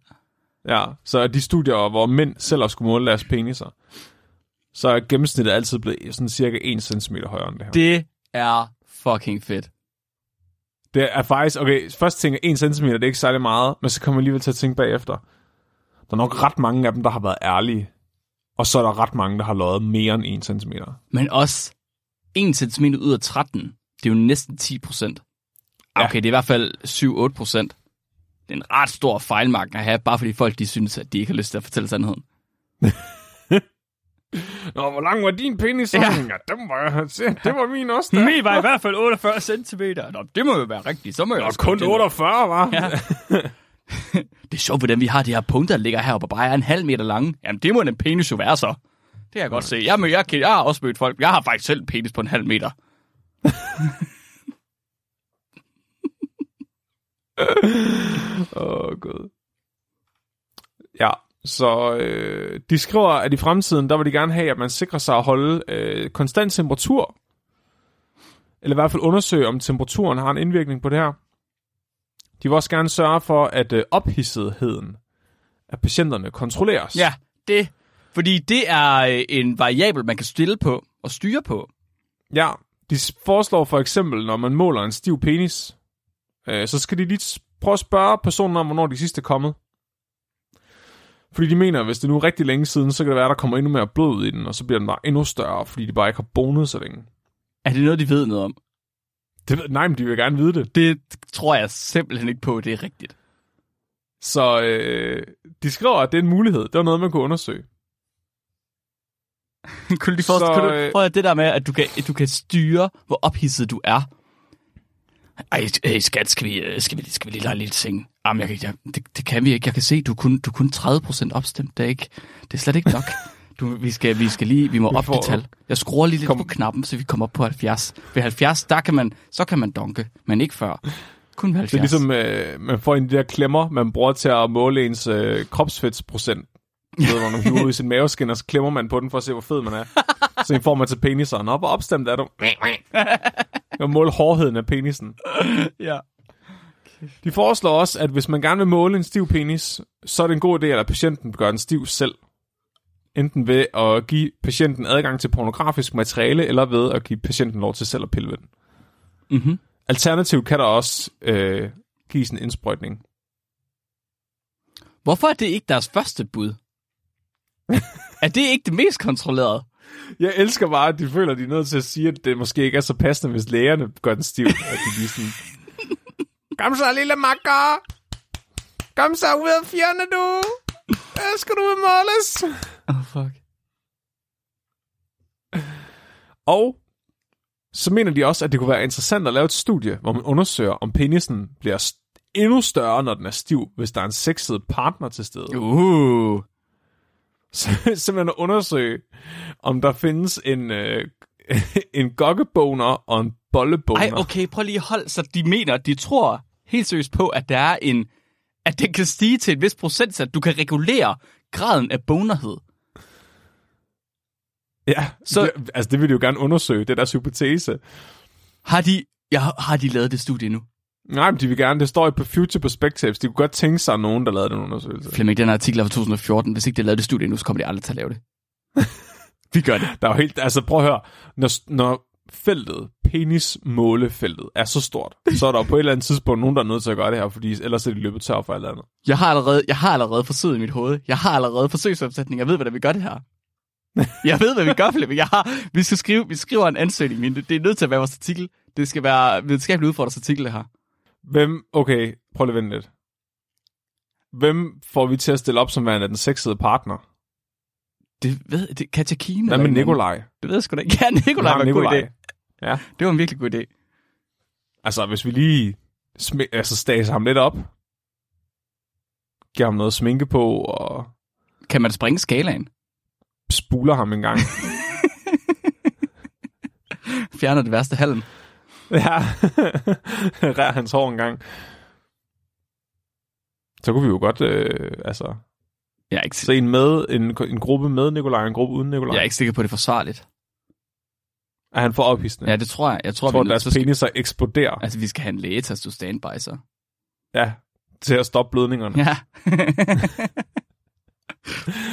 Ja, så de studier, hvor mænd selv også skulle måle deres peniser, så er gennemsnittet altid blevet sådan cirka 1 cm højere end det her. Det, er fucking fedt. det er faktisk, okay, først tænker jeg 1 cm, det er ikke særlig meget, men så kommer jeg alligevel til at tænke bagefter. Der er nok ret mange af dem, der har været ærlige, og så er der ret mange, der har løjet mere end 1 cm. Men også 1 cm ud af 13, det er jo næsten 10 procent. Ja. Okay, det er i hvert fald 7-8 procent. Det er en ret stor fejlmarken at have, bare fordi folk de synes, at de ikke har lyst til at fortælle sandheden. Nå, hvor lang var din penis? Ja. Ja. ja dem var, se, det var min også da. Min var i hvert fald 48 cm. Nå, det må jo være rigtigt. Så må jeg også kun komme til- 48, var. Ja. det er sjovt, hvordan vi har de her punkter, der ligger heroppe og bare er en halv meter lange. Jamen, det må en penis jo være så. Det kan jeg godt se. Jeg, jeg, kan- jeg har også mødt folk. Jeg har faktisk selv en penis på en halv meter. Åh, oh, gud. Ja, så øh, de skriver, at i fremtiden, der vil de gerne have, at man sikrer sig at holde øh, konstant temperatur. Eller i hvert fald undersøge, om temperaturen har en indvirkning på det her. De vil også gerne sørge for, at øh, ophidsetheden af patienterne kontrolleres. Ja, det. Fordi det er øh, en variabel, man kan stille på og styre på. Ja, de foreslår for eksempel, når man måler en stiv penis, øh, så skal de lige prøve at spørge personen om, hvornår de sidste er kommet. Fordi de mener, at hvis det nu er rigtig længe siden, så kan det være, at der kommer endnu mere blod i den, og så bliver den bare endnu større, fordi de bare ikke har bonet så længe. Er det noget, de ved noget om? Det, nej, men de vil gerne vide det. Det tror jeg simpelthen ikke på, det er rigtigt. Så øh, de skriver, at det er en mulighed. Det var noget, man kunne undersøge. kunne lige forstå, Så, kunne du, øh, prøv at det der med, at du kan, du kan styre, hvor ophidset du er. Ej, hey, skat, skal vi, øh, skal vi, skal vi lige lege lidt ting? Jamen, jeg, kan- jeg, det, det, kan vi ikke. Jeg kan se, du er kun, du er kun 30% opstemt. Det er, ikke, det er slet ikke nok. Du, vi, skal, vi skal lige, vi må op det tal. Jeg skruer lige lidt Kom. på knappen, så vi kommer op på 70. Ved 70, der kan man, så kan man donke, men ikke før. Kun ved 70. Det er ligesom, øh, man får en de der klemmer, man bruger til at måle ens øh, kropsfedtsprocent. Du ved, hvor man hiver ud i sin maveskin, og så klemmer man på den for at se, hvor fed man er. Så en får man til peniseren. Op og opstemt er du. Jeg måle hårdheden af penisen. ja. De foreslår også, at hvis man gerne vil måle en stiv penis, så er det en god idé, at patienten gør den stiv selv. Enten ved at give patienten adgang til pornografisk materiale, eller ved at give patienten lov til selv at pille ved den. Mm-hmm. Alternativt kan der også øh, gives en indsprøjtning. Hvorfor er det ikke deres første bud? er det ikke det mest kontrollerede? Jeg elsker bare, at de føler, at de er nødt til at sige, at det måske ikke er så passende, hvis lægerne gør den stiv. At de lige sådan, Kom så, lille makker! Kom så ud af fjerne, du! Der skal du måles! Oh, fuck. Og så mener de også, at det kunne være interessant at lave et studie, hvor man undersøger, om penisen bliver endnu større, når den er stiv, hvis der er en sexet partner til stede. Uh. Så simpelthen at undersøge, om der findes en, øh, en gokkeboner og en bolleboner. Ej, okay, prøv lige at holde, så de mener, de tror helt seriøst på, at der er en, at det kan stige til et vis procentsat. Du kan regulere graden af bonerhed. Ja, Så- så... det, altså det vil de jo gerne undersøge, det er deres hypotese. Har de, ja, har de lavet det studie nu? Nej, men de vil gerne, det står på Future Perspectives, de kunne godt tænke sig nogen, der lavede den undersøgelse. Flemming, den artikel er fra 2014. Hvis ikke de lavet det studie nu, så kommer de aldrig til at lave det. Vi gør det. Der er jo helt, altså prøv at høre, når, når feltet, penismålefeltet, er så stort, så er der på et eller andet tidspunkt nogen, der er nødt til at gøre det her, fordi ellers er de løbet tør for alt andet. Jeg har allerede, jeg har allerede forsøget i mit hoved. Jeg har allerede forsøgsopsætning. Jeg ved, hvordan vi gør det her. Jeg ved, hvad vi gør, Flemming. Jeg har, vi, skal skrive, vi skriver en ansøgning, men det, det er nødt til at være vores artikel. Det skal være videnskabeligt udfordret artikel, det her. Hvem, okay, prøv lige at vente lidt. Hvem får vi til at stille op som værende den sexede partner? Det ved det, Katja Kine. Hvad med. Nikolaj? Det ved jeg sgu da ikke. Ja, Nikolaj var en god idé. Ja. Det var en virkelig god idé. Altså, hvis vi lige smi- altså, staser ham lidt op, giver ham noget sminke på, og Kan man springe skalaen? spuler ham en gang. Fjerner det værste halm. ja, rær hans hår en gang. Så kunne vi jo godt, øh, altså, Jeg er ikke, se en med, en, en gruppe med Nikolaj, og en gruppe uden Nikolaj. jeg er ikke sikker på, at det er forsvarligt. Er han for ophidsende? Ja, det tror jeg. Jeg tror, jeg tror, vi, deres så skal, peniser eksploderer. altså, vi skal have en læge til at stå standby, så. Ja, til at stoppe blødningerne. Ja.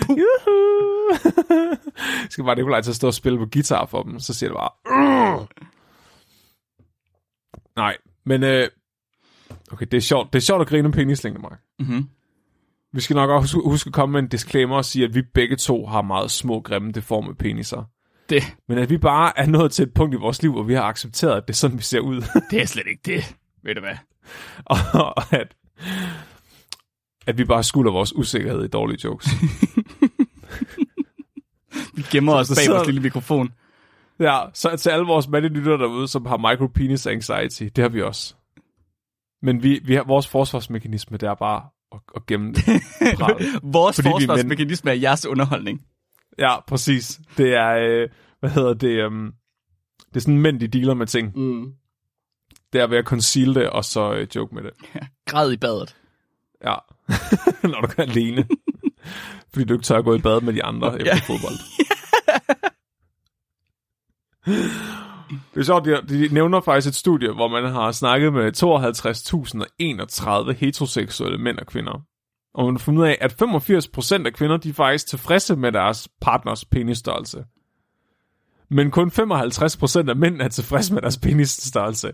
Juhu! skal bare Nikolaj til at stå og spille på guitar for dem, så siger det bare... "Urgh!" Nej, men... Øh, okay, det er sjovt. Det er sjovt at grine om penislængde, Mark. mm-hmm. Vi skal nok også huske, at komme med en disclaimer og sige, at vi begge to har meget små, grimme, deforme peniser. Det, Men at vi bare er nået til et punkt i vores liv, hvor vi har accepteret, at det er sådan, vi ser ud. det er slet ikke det. Ved du hvad? og at, at vi bare skulder vores usikkerhed i dårlige jokes. Vi gemmer os bag vores lille mikrofon. Ja, så til alle vores mandelytter derude, som har micropenis anxiety, det har vi også. Men vi, vi har, vores forsvarsmekanisme, det er bare at, at gemme det. Vores Fordi er forsvarsmekanisme er jeres underholdning. ja, præcis. Det er, øh, hvad hedder det, um, det er sådan mænd, de dealer med ting. Mm. Det er ved at conceal det, og så øh, joke med det. Græd i badet. Ja, når du kan alene. Fordi du ikke tør at gå i bad med de andre efter fodbold. Det er sjovt, de, de nævner faktisk et studie, hvor man har snakket med 52.031 heteroseksuelle mænd og kvinder. Og man har fundet ud af, at 85% af kvinder, de er faktisk tilfredse med deres partners penisstørrelse. Men kun 55% af mænd er tilfredse med deres penisstørrelse.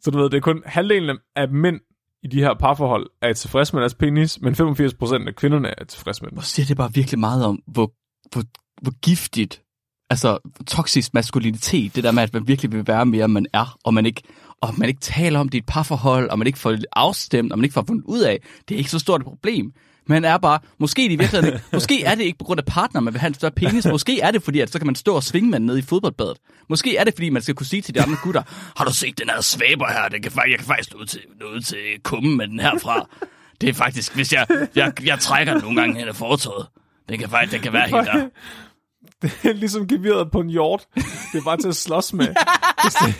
Så du ved, det er kun halvdelen af mænd i de her parforhold er tilfredse med deres penis, men 85% af kvinderne er tilfredse med den. Hvor siger det bare virkelig meget om, hvor, hvor, hvor giftigt, altså toksisk maskulinitet, det der med, at man virkelig vil være mere, end man er, og man ikke, og man ikke taler om et parforhold, og man ikke får det afstemt, og man ikke får fundet ud af, det er ikke så stort et problem. Man er bare, måske, det i virkeligheden, måske er det ikke på grund af partner, man vil have en større penis. Måske er det fordi, at så kan man stå og svinge med den ned i fodboldbadet. Måske er det fordi, man skal kunne sige til de andre gutter, har du set den her svæber her? Den kan, jeg kan faktisk nå ud til, nå ud til kummen med den herfra. Det er faktisk, hvis jeg, jeg, jeg trækker den nogle gange hen ad fortovet. Den kan faktisk, den kan være helt der. Det er ligesom geviret på en hjort. Det er bare til at slås med.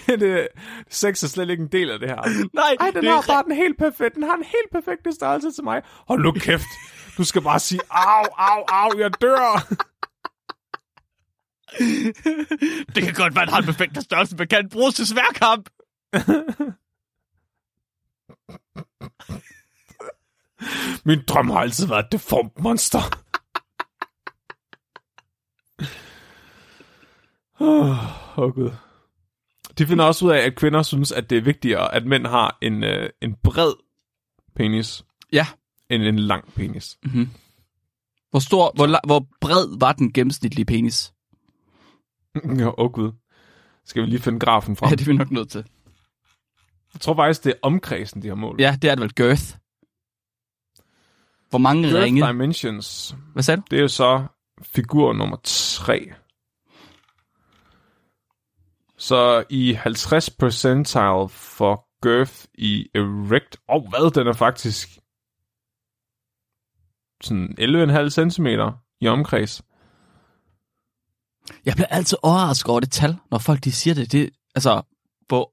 det, det, sex er slet ikke en del af det her. Nej, Ej, den det har bare den helt perfekt. Den har en helt perfekt størrelse til mig. Hold nu kæft. Du skal bare sige, au, au, au, jeg dør. Det kan godt være, at han har en perfekt størrelse, men kan bruges til sværkamp? Min drøm har altid været et deformt monster. Åh, oh, Gud. De finder også ud af, at kvinder synes, at det er vigtigere, at mænd har en, øh, en bred penis, Ja. end en lang penis. Hvor stor, hvor, la- hvor bred var den gennemsnitlige penis? Ja, åh oh, Gud. Skal vi lige finde grafen frem? Ja, det er vi nok nødt til. Jeg tror faktisk, det er omkredsen, de har målt. Ja, det er det vel girth. Hvor mange Girth ringe? Dimensions, Hvad sagde du? det er jo så figur nummer 3. Så i 50 percentile for girth i erect, og oh, hvad, den er faktisk sådan 11,5 cm i omkreds. Jeg bliver altid overrasket over det tal, når folk de siger det. det altså, hvor,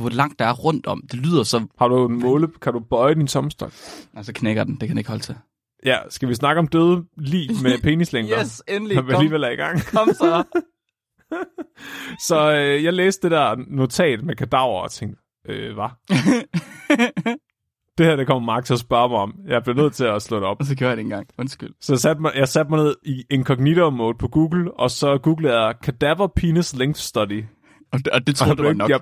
hvor langt der er rundt om. Det lyder så... Har du en måle, kan du bøje din tomstok? Altså knækker den, det kan ikke holde til. Ja, skal vi snakke om døde lig med penislængder? endelig. Når vi alligevel er i gang. kom så. Så øh, jeg læste det der notat med kadaver og tænkte, øh, hvad? det her, det kommer Mark til at spørge mig om. Jeg bliver nødt til at slå det op. Og så gjorde jeg det engang. Undskyld. Så jeg satte mig, jeg satte mig ned i incognito mode på Google, og så googlede jeg Cadaver Penis Length Study. Og det, og det Og troede jeg du var blev, nok. jeg,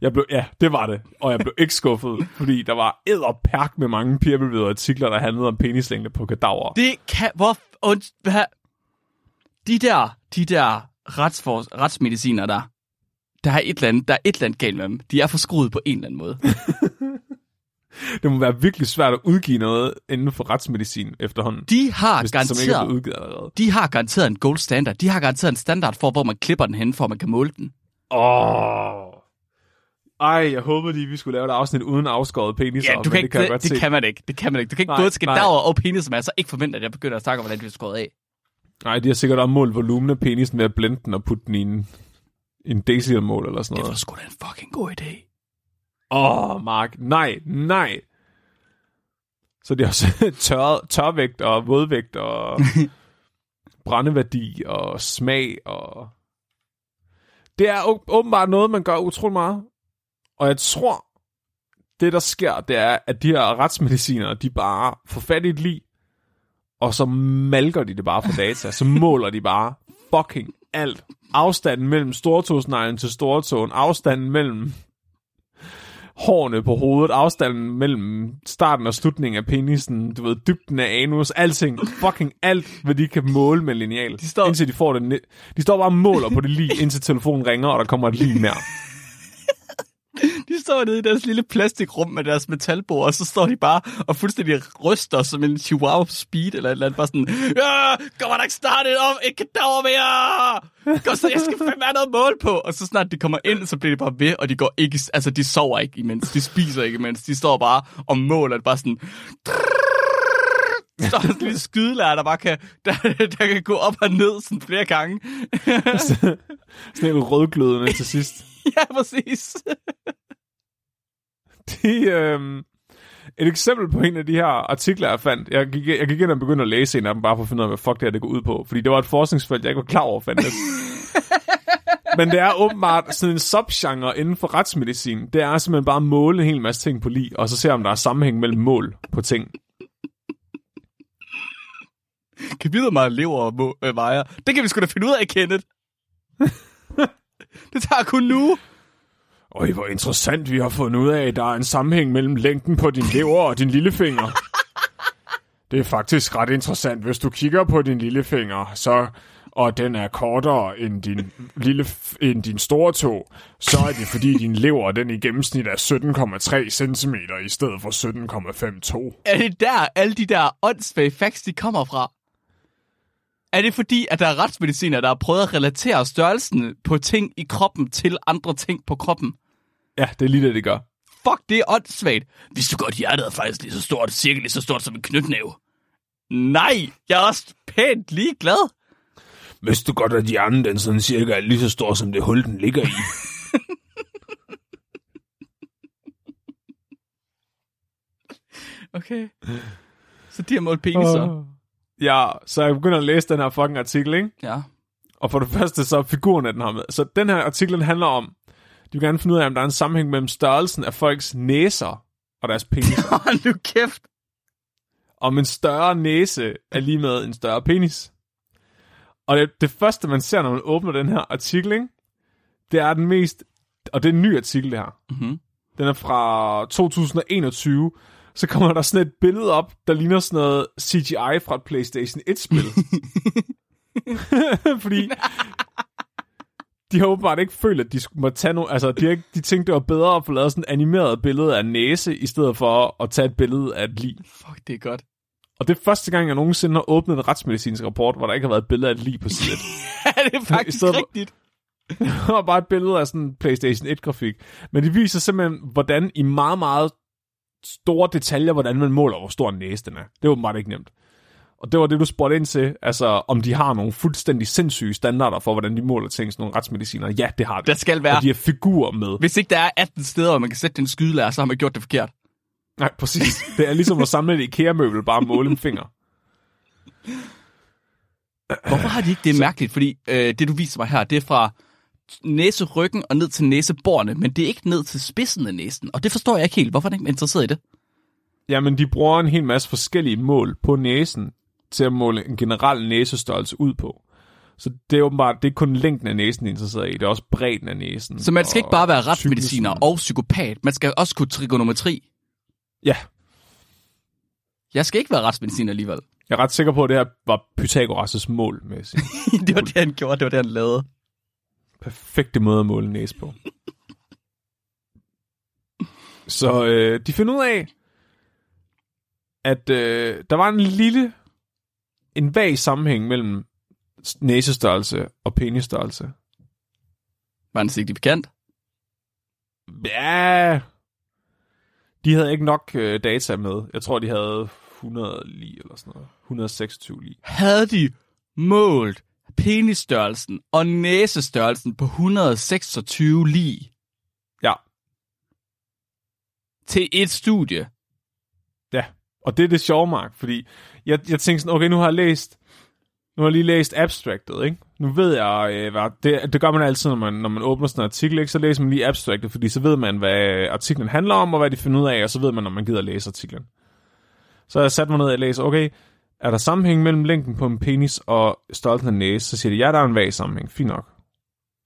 jeg blev, ja, det var det. Og jeg blev ikke skuffet, fordi der var edderpærk med mange peer artikler, der handlede om penislængde på kadaver. Det kan... Hvor... Und, hvad? De der, de der retsfor, retsmediciner der, der er, et eller andet, der er et eller andet galt med dem. De er forskruet på en eller anden måde. det må være virkelig svært at udgive noget inden for retsmedicin efterhånden. De har hvis det, ikke er garanteret, udgivet allerede. de har garanteret en gold standard. De har garanteret en standard for, hvor man klipper den hen, for at man kan måle den. Åh. Ej, jeg håber lige, vi skulle lave et afsnit uden afskåret penis. Ja, du kan det ikke, kan jeg det, godt det, se. kan man ikke. Det kan man ikke. Du kan ikke Nej, både derover og penis, som er så ikke forvente, at jeg begynder at snakke om, hvordan det er skåret af. Nej, de har sikkert ommålt volumen af penisen ved at blende den og putte den i en, en decilitermål eller sådan Det var noget. sgu da en fucking god idé. Åh, oh, Mark. Nej, nej. Så det er også tør, tørvægt og vådvægt og brændeværdi og smag og... Det er åbenbart noget, man gør utrolig meget. Og jeg tror, det der sker, det er, at de her retsmedicinere, de bare får fat i et lig, og så malker de det bare for data. Så måler de bare fucking alt. Afstanden mellem stortåsneglen til stortåen, afstanden mellem hårene på hovedet, afstanden mellem starten og slutningen af penisen, du ved, dybden af anus, alting, fucking alt, hvad de kan måle med lineal, De står- indtil de får det. ne- De står bare og måler på det lige, indtil telefonen ringer, og der kommer et lige mere. De står nede i deres lille plastikrum med deres metalbord, og så står de bare og fuldstændig ryster som en chihuahua på speed, eller et eller andet, bare sådan, ja, kommer der ikke snart et om, ikke derover mere! Kom så, jeg skal fandme have noget mål på! Og så snart de kommer ind, så bliver de bare ved, og de går ikke, altså de sover ikke imens, de spiser ikke imens, de står bare og måler, bare sådan, så er der sådan en lille skydelærer, der bare kan, der, der kan gå op og ned sådan flere gange. Sådan en rødglødende til sidst. ja, præcis. De, øhm, et eksempel på en af de her artikler, jeg fandt. Jeg gik, jeg gik ind og begyndte at læse en af dem, bare for at finde ud af, hvad fuck det her det går ud på. Fordi det var et forskningsfelt, jeg ikke var klar over, fandtes. Men det er åbenbart sådan en subgenre inden for retsmedicin. Det er simpelthen bare at måle en hel masse ting på lige, og så se, om der er sammenhæng mellem mål på ting. Kan vide, meget lever og må, øh, vejer. Det kan vi sgu da finde ud af, Kenneth. det tager kun nu. Øj, hvor interessant, vi har fundet ud af, at der er en sammenhæng mellem længden på din lever og din lillefinger. Det er faktisk ret interessant. Hvis du kigger på din lillefinger, så og den er kortere end din, lille, end din store tog, så er det fordi din lever den i gennemsnit er 17,3 cm i stedet for 17,52. Er det der, alle de der åndssvage facts, de kommer fra? Er det fordi, at der er retsmediciner, der har prøvet at relatere størrelsen på ting i kroppen til andre ting på kroppen? Ja, det er lige det, det gør. Fuck, det er åndssvagt. Hvis du godt, hjertet er faktisk lige så stort, cirka lige så stort som en knytnæve. Nej, jeg er også pænt ligeglad. Hvis du godt, at hjernen den sådan cirka er lige så stor som det hul, den ligger i. Okay. Så de har målt peniser. Ja, så jeg begynder at læse den her fucking artikel, ikke? Ja. Og for det første, så er figuren af den her med. Så den her artikel den handler om, de vil gerne finde ud af, om der er en sammenhæng mellem størrelsen af folks næser og deres penis. Hold nu kæft. om en større næse er lige med en større penis. Og det, det første, man ser, når man åbner den her artikel, ikke? det er den mest... Og det er en ny artikel, det her. Mhm. Den er fra 2021. Så kommer der sådan et billede op, der ligner sådan noget CGI fra et PlayStation 1-spil. Fordi de har åbenbart ikke følt, at de skulle må tage nogle... Altså, de, har ikke, de tænkte, det var bedre at få lavet sådan et animeret billede af næse, i stedet for at tage et billede af et lig. Fuck, det er godt. Og det er første gang, jeg nogensinde har åbnet en retsmedicinsk rapport, hvor der ikke har været et billede af et lig på siden. er det faktisk stedet for- rigtigt? Var bare et billede af sådan en PlayStation 1-grafik. Men det viser simpelthen, hvordan i meget, meget store detaljer, hvordan man måler, hvor stor en næse den er. Det er åbenbart ikke nemt. Og det var det, du spurgte ind til, altså om de har nogle fuldstændig sindssyge standarder for, hvordan de måler ting, sådan nogle retsmediciner. Ja, det har de. Der skal være. Og de har figurer med. Hvis ikke der er 18 steder, hvor man kan sætte den skydelærer, så har man gjort det forkert. Nej, præcis. Det er ligesom at samle et IKEA-møbel, bare måle en finger. Hvorfor har de ikke det mærkeligt? Fordi øh, det, du viser mig her, det er fra næseryggen og ned til næseborene, men det er ikke ned til spidsen af næsen. Og det forstår jeg ikke helt. Hvorfor er ikke interesseret i det? Jamen, de bruger en hel masse forskellige mål på næsen til at måle en generel næsestørrelse ud på. Så det er åbenbart, det er kun længden af næsen, de er interesseret i, det er også bredden af næsen. Så man skal ikke bare være retsmediciner og psykopat. Man skal også kunne trigonometri. Ja, Jeg skal ikke være retsmediciner alligevel. jeg er ret sikker på, at det her var Pythagoras' mål med sin det var det, han gjorde. Det var det, han lavede. Perfekte måde at måle en næse på. Så øh, de finder ud af, at øh, der var en lille, en vag sammenhæng mellem næsestørrelse og penisstørrelse. Var den signifikant? Ja, de havde ikke nok øh, data med. Jeg tror, de havde 100 lige eller sådan noget. 126 lige. Havde de målt penisstørrelsen og næsestørrelsen på 126 lige Ja, til et studie? ja. Og det er det sjove, Mark, fordi jeg, jeg tænkte sådan, okay, nu har jeg læst, nu har jeg lige læst abstractet, ikke? Nu ved jeg, øh, hvad, det, det gør man altid, når man, når man åbner sådan en artikel, ikke? Så læser man lige abstractet, fordi så ved man, hvad artiklen handler om, og hvad de finder ud af, og så ved man, når man gider læse artiklen. Så jeg satte mig ned og læste, okay, er der sammenhæng mellem længden på en penis og størrelsen af næse? Så siger de, ja, der er en vag sammenhæng. Fint nok.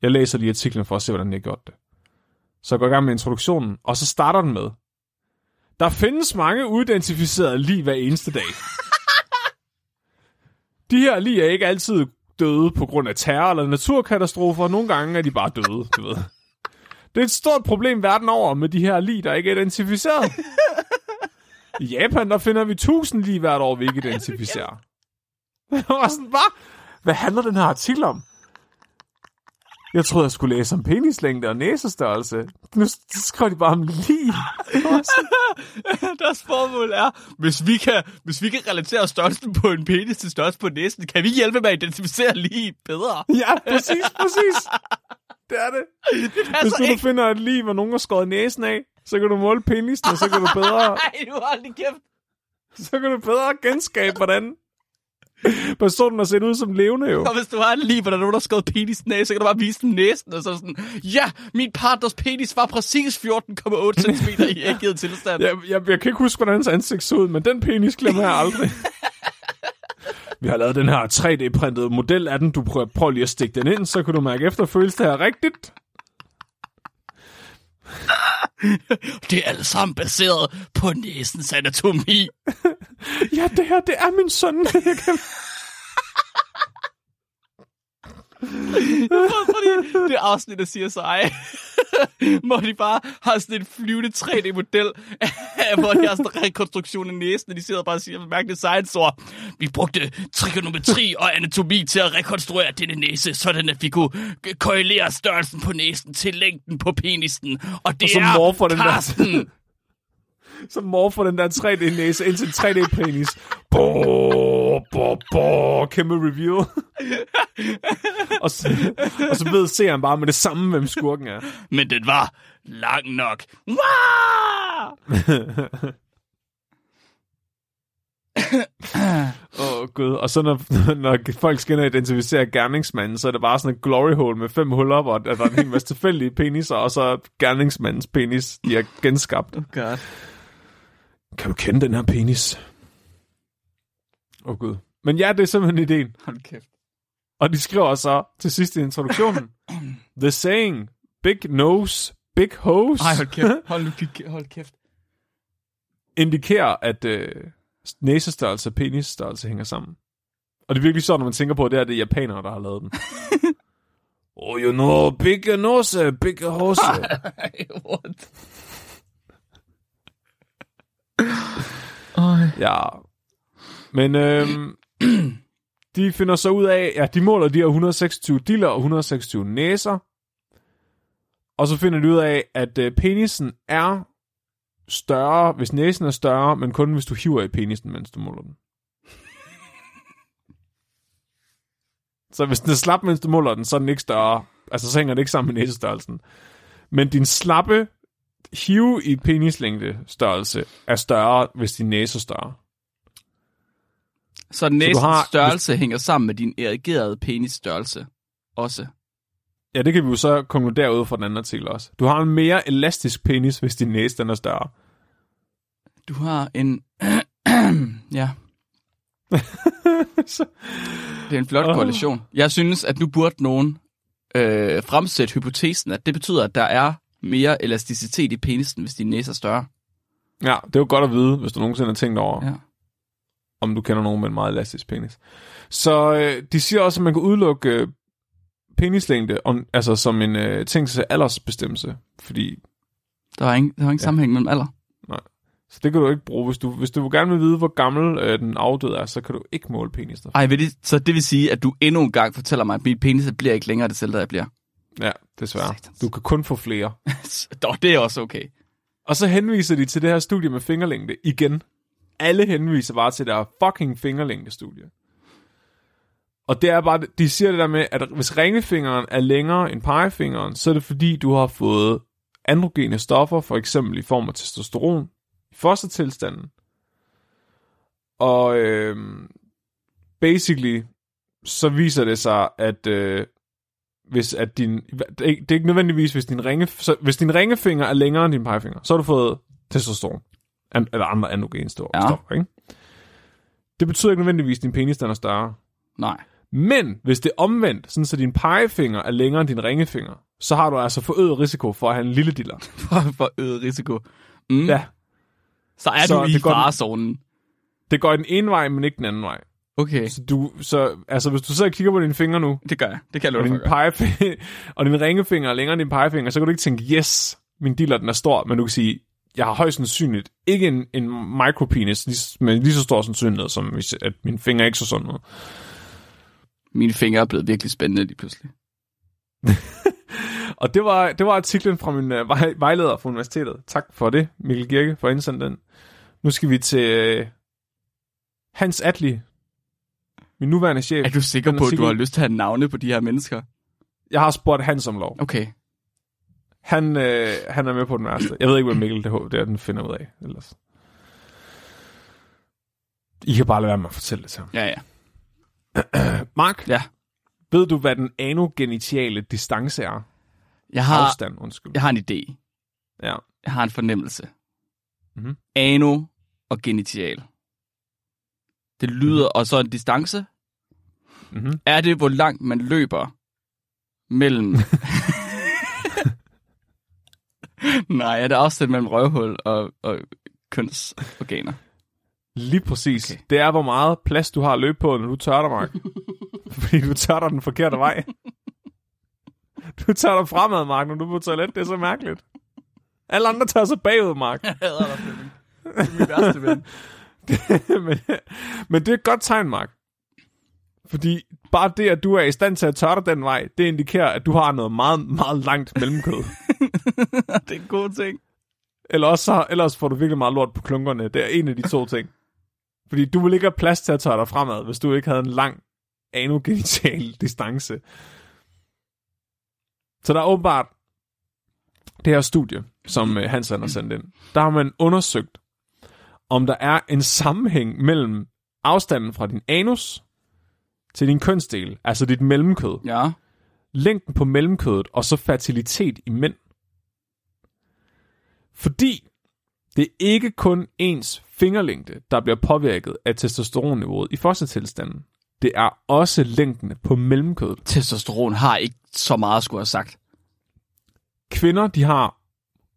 Jeg læser lige artiklen for at se, hvordan de har gjort det. Så jeg går i gang med introduktionen, og så starter den med, der findes mange uidentificerede lige hver eneste dag. De her lige er ikke altid døde på grund af terror eller naturkatastrofer. Nogle gange er de bare døde, du ved. Det er et stort problem verden over med de her lige, der ikke er identificeret. I Japan, der finder vi tusind lige hvert år, vi ikke identificerer. Jeg var sådan, hvad? Hvad handler den her artikel om? Jeg troede, jeg skulle læse om penislængde og næsestørrelse. Nu skriver de bare om lige. Deres formål er, hvis vi, kan, hvis vi kan relatere størrelsen på en penis til størrelsen på næsen, kan vi hjælpe med at identificere lige bedre. Ja, præcis, præcis. Det er det. Det Hvis du, ikke. finder et liv, hvor nogen har skåret næsen af, så kan du måle penisen, og så kan du bedre, Nej, du har aldrig kæft. så kan du bedre genskabe, hvordan personen har set ud som levende jo. Og hvis du har en lige, hvor der er nogen, der har skåret penisen af, så kan du bare vise den næsen, og så sådan, ja, min partners penis var præcis 14,8 cm i ægget tilstand. Jeg, jeg, jeg kan ikke huske, hvordan hans ansigt så ud, men den penis glemmer jeg aldrig. Vi har lavet den her 3D-printede model af den. Du prøver, prøver lige at stikke den ind, så kan du mærke efter, føles det her rigtigt. Det er alt sammen baseret på næsens anatomi. Ja, det her, det er min søn. Fordi det afsnit af CSI, hvor de bare har sådan en flyvende 3D-model, hvor de har sådan en rekonstruktion af næsen, og de sidder bare og siger mærkelige science-ord. Vi brugte trigonometri og anatomi til at rekonstruere denne næse, sådan at vi kunne korrelere størrelsen på næsen til længden på penisen. Og det Og så er morfer den der- Karsten. Så morfer den der 3D-næse ind til en 3D-penis. Bo, bo, bo, kæmpe review. og, så, og så ved seeren bare med det samme, hvem skurken er. Men den var lang nok. Åh, oh, gud. Og så når, når folk skal ind og identificere gerningsmanden, så er det bare sådan et glory hole med fem huller, hvor der er en hel masse tilfældige peniser, og så gerningsmandens penis, de er genskabt. Oh God. Kan du kende den her penis? Åh, oh, gud. Men ja, det er simpelthen ideen. Hold kæft. Og de skriver så til sidst i introduktionen, The saying, big nose, big hose, Ej, hold kæft. Hold nu. Hold kæft. indikerer, at øh, næsestørrelse og penisstørrelse hænger sammen. Og det er virkelig sådan, når man tænker på, at det er det japanere, der har lavet den. oh, you know, big nose, big hose. What? Ej. ja. Men øhm, de finder så ud af, ja, de måler de her 126 diller og 126 næser. Og så finder de ud af, at øh, penisen er større, hvis næsen er større, men kun hvis du hiver i penisen, mens du måler den. Så hvis den er slap, mens du måler den, så er den ikke større. Altså, så hænger det ikke sammen med næsestørrelsen. Men din slappe hive i penislængde størrelse er større, hvis din næse er større. Så næsens har- har, størrelse hænger sammen med din erigerede penis størrelse. Også. Ja, det kan vi jo så konkludere ud fra den anden artikel også. Du har en mere elastisk penis, hvis din næse den er større. Du har en... ja, Så- det er en flot Åh. korrelation. Jeg synes, at nu burde nogen øh, fremsætte hypotesen, at det betyder, at der er mere elasticitet i penisen, hvis din næse er større. ja, det er jo godt at vide, hvis du nogensinde har tænkt over, ja. Om du kender nogen med en meget elastisk penis. Så øh, de siger også, at man kan udelukke øh, penislængde om, altså som en øh, ting til aldersbestemmelse, fordi Der er ingen, der er ingen Ja. sammenhæng mellem alder. Så det kan du ikke bruge. Hvis du, hvis du gerne vil vide, hvor gammel øh, den afdøde er, så kan du ikke måle penis. Der. Ej, vil det, så det vil sige, at du endnu en gang fortæller mig, at min penis bliver ikke længere det selv, der jeg bliver. Ja, desværre. Satans. Du kan kun få flere. Dog, det er også okay. Og så henviser de til det her studie med fingerlængde igen. Alle henviser bare til der fucking fingerlængde-studie. Og det er bare, de siger det der med, at hvis ringefingeren er længere end pegefingeren, så er det fordi, du har fået androgene stoffer, for eksempel i form af testosteron, i fostertilstanden. Og øh, basically, så viser det sig, at øh, hvis at din, det er ikke- det er ikke nødvendigvis, hvis din, ringe, så, hvis din ringefinger er længere end din pegefinger, så har du fået testosteron. An, eller andre androgene stoffer, Ja. stoffer, ikke? Det betyder ikke nødvendigvis, at din penis den er større. Nej. Men hvis det er omvendt, sådan så din pegefinger er længere end din ringefinger, så har du altså forøget risiko for at have en lille diller. For, for øget risiko. Mm. Ja, Så er Så du i farezonen. det går den ene vej, men ikke den anden vej. Okay, Så, du, så altså, hvis du så kigger på dine fingre nu, det gør jeg. Det kan jeg og din, pegefinger, og din ringefinger er længere end din pegefinger, så kan du ikke tænke, yes, min diller den er stor, men du kan sige, jeg har højst sandsynligt ikke en, en micropenis, men lige så stor sandsynlighed, som hvis at min finger ikke så sådan noget. Mine fingre er blevet virkelig spændende lige pludselig. Og det var, det var artiklen fra min uh, vej, vejleder fra universitetet. Tak for det, Mikkel Girke, for at indsende den. Nu skal vi til uh, Hans Atli, min nuværende chef. Er du sikker på, at du har lyst til at have navne på de her mennesker? Jeg har spurgt Hans om lov. Okay. Han, øh, han er med på den værste. Jeg ved ikke, hvad Mikkel det, det er, den finder ud af. Ellers. I kan bare lade være med at fortælle det til ham. Ja, ja. Mark, Ja. ved du, hvad den anogenitiale distance er? Jeg har, Afstand, undskyld. jeg har en idé. Ja. Jeg har en fornemmelse. Mhm. Ano og genital. Det lyder, og så en distance. Mm-hmm. Er det, hvor langt man løber mellem... Nej, er det afstand mellem røvhul og, og kønsorganer? Lige præcis. Okay. Det er, hvor meget plads du har at løbe på, når du tørter, Mark. Fordi du tørter den forkerte vej. Du tørter fremad, Mark, når du er på toilet. Det er så mærkeligt. Alle andre tør sig bagud, Mark. Jeg hader dig, Flemming. Det er min værste ven. men, men det er et godt tegn, Mark. Fordi bare det, at du er i stand til at tørre den vej, det indikerer, at du har noget meget, meget langt mellemkød. Det er en god ting. Eller også, så, ellers får du virkelig meget lort på klunkerne. Det er en af de to ting. Fordi du vil ikke have plads til at tørre dig fremad, hvis du ikke havde en lang anogenital distance. Så der er åbenbart det her studie, som øh, Hans har sendt ind. Der har man undersøgt, om der er en sammenhæng mellem afstanden fra din anus til din kønsdel, altså dit mellemkød, Ja. længden på mellemkødet og så fertilitet i mænd. Fordi det er ikke kun ens fingerlængde, der bliver påvirket af testosteronniveauet i fostertilstanden. Det er også længden på mellemkødet. Testosteron har ikke så meget at skulle have sagt. Kvinder, de har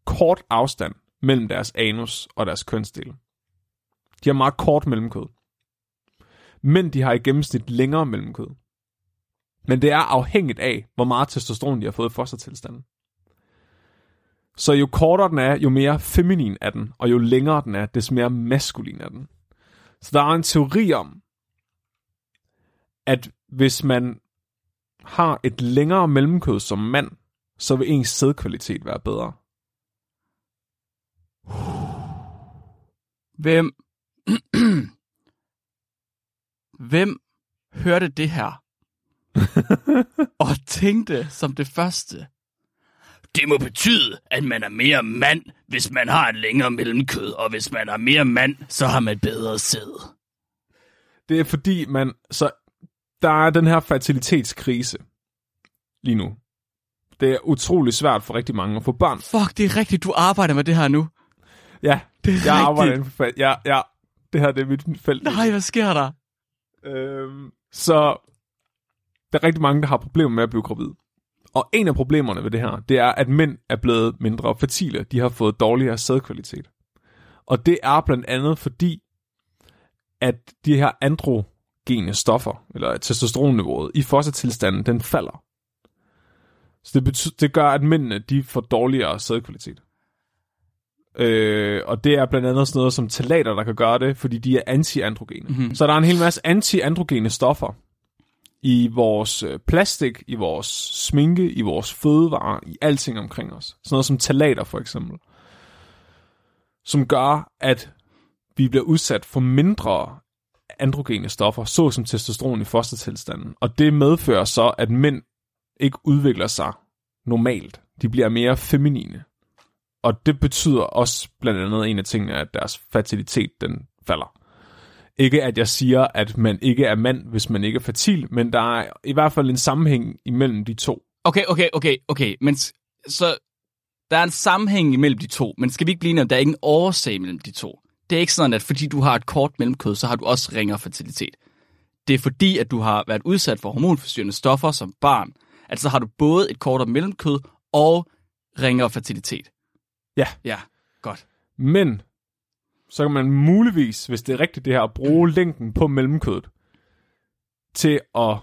kort afstand mellem deres anus og deres kønsdel. De har meget kort mellemkød. Mænd, de har i gennemsnit længere mellemkød. Men det er afhængigt af, hvor meget testosteron de har fået i fostertilstanden. Så jo kortere den er, jo mere feminin er den, og jo længere den er, des mere maskulin er den. Så der er en teori om, at hvis man har et længere mellemkød som mand, så vil ens sædkvalitet være bedre. Hvem... Hvem hørte det her? og tænkte som det første. Det må betyde, at man er mere mand, hvis man har et længere mellemkød, og hvis man er mere mand, så har man bedre sæd. Det er fordi, man... Så der er den her fertilitetskrise lige nu. Det er utrolig svært for rigtig mange at få børn. Fuck, det er rigtigt, du arbejder med det her nu. Ja, Det er jeg rigtigt. arbejder inden for... Ja, ja, det her det er mit felt. Nej, hvad sker der? Øhm, så der er rigtig mange, der har problemer med at blive gravid. Og en af problemerne ved det her, det er, at mænd er blevet mindre fertile. De har fået dårligere sædkvalitet. Og det er blandt andet fordi, at de her androgene stoffer, eller testosteronniveauet i fostertilstanden, den falder. Så det, betyder, det gør, at mændene de får dårligere sædkvalitet. Øh, og det er blandt andet sådan noget som talater, der kan gøre det, fordi de er antiandrogene. Mm-hmm. Så der er en hel masse antiandrogene stoffer i vores øh, plastik, i vores sminke, i vores fødevarer, i alting omkring os. Sådan noget som talater for eksempel. Som gør, at vi bliver udsat for mindre androgene stoffer, såsom testosteron i fostertilstanden. Og det medfører så, at mænd ikke udvikler sig normalt. De bliver mere feminine. Og det betyder også blandt andet en af tingene, at deres fertilitet den falder. Ikke at jeg siger, at man ikke er mand, hvis man ikke er fertil, men der er i hvert fald en sammenhæng imellem de to. Okay, okay, okay, okay. Men så der er en sammenhæng imellem de to, men skal vi ikke blive enige om, der er ikke en årsag mellem de to? Det er ikke sådan, at fordi du har et kort mellemkød, så har du også ringere fertilitet. Det er fordi, at du har været udsat for hormonforstyrrende stoffer som barn, at så har du både et kortere mellemkød og ringere fertilitet. Ja. Ja, godt. Men så kan man muligvis, hvis det er rigtigt det her, at bruge længden på mellemkødet til at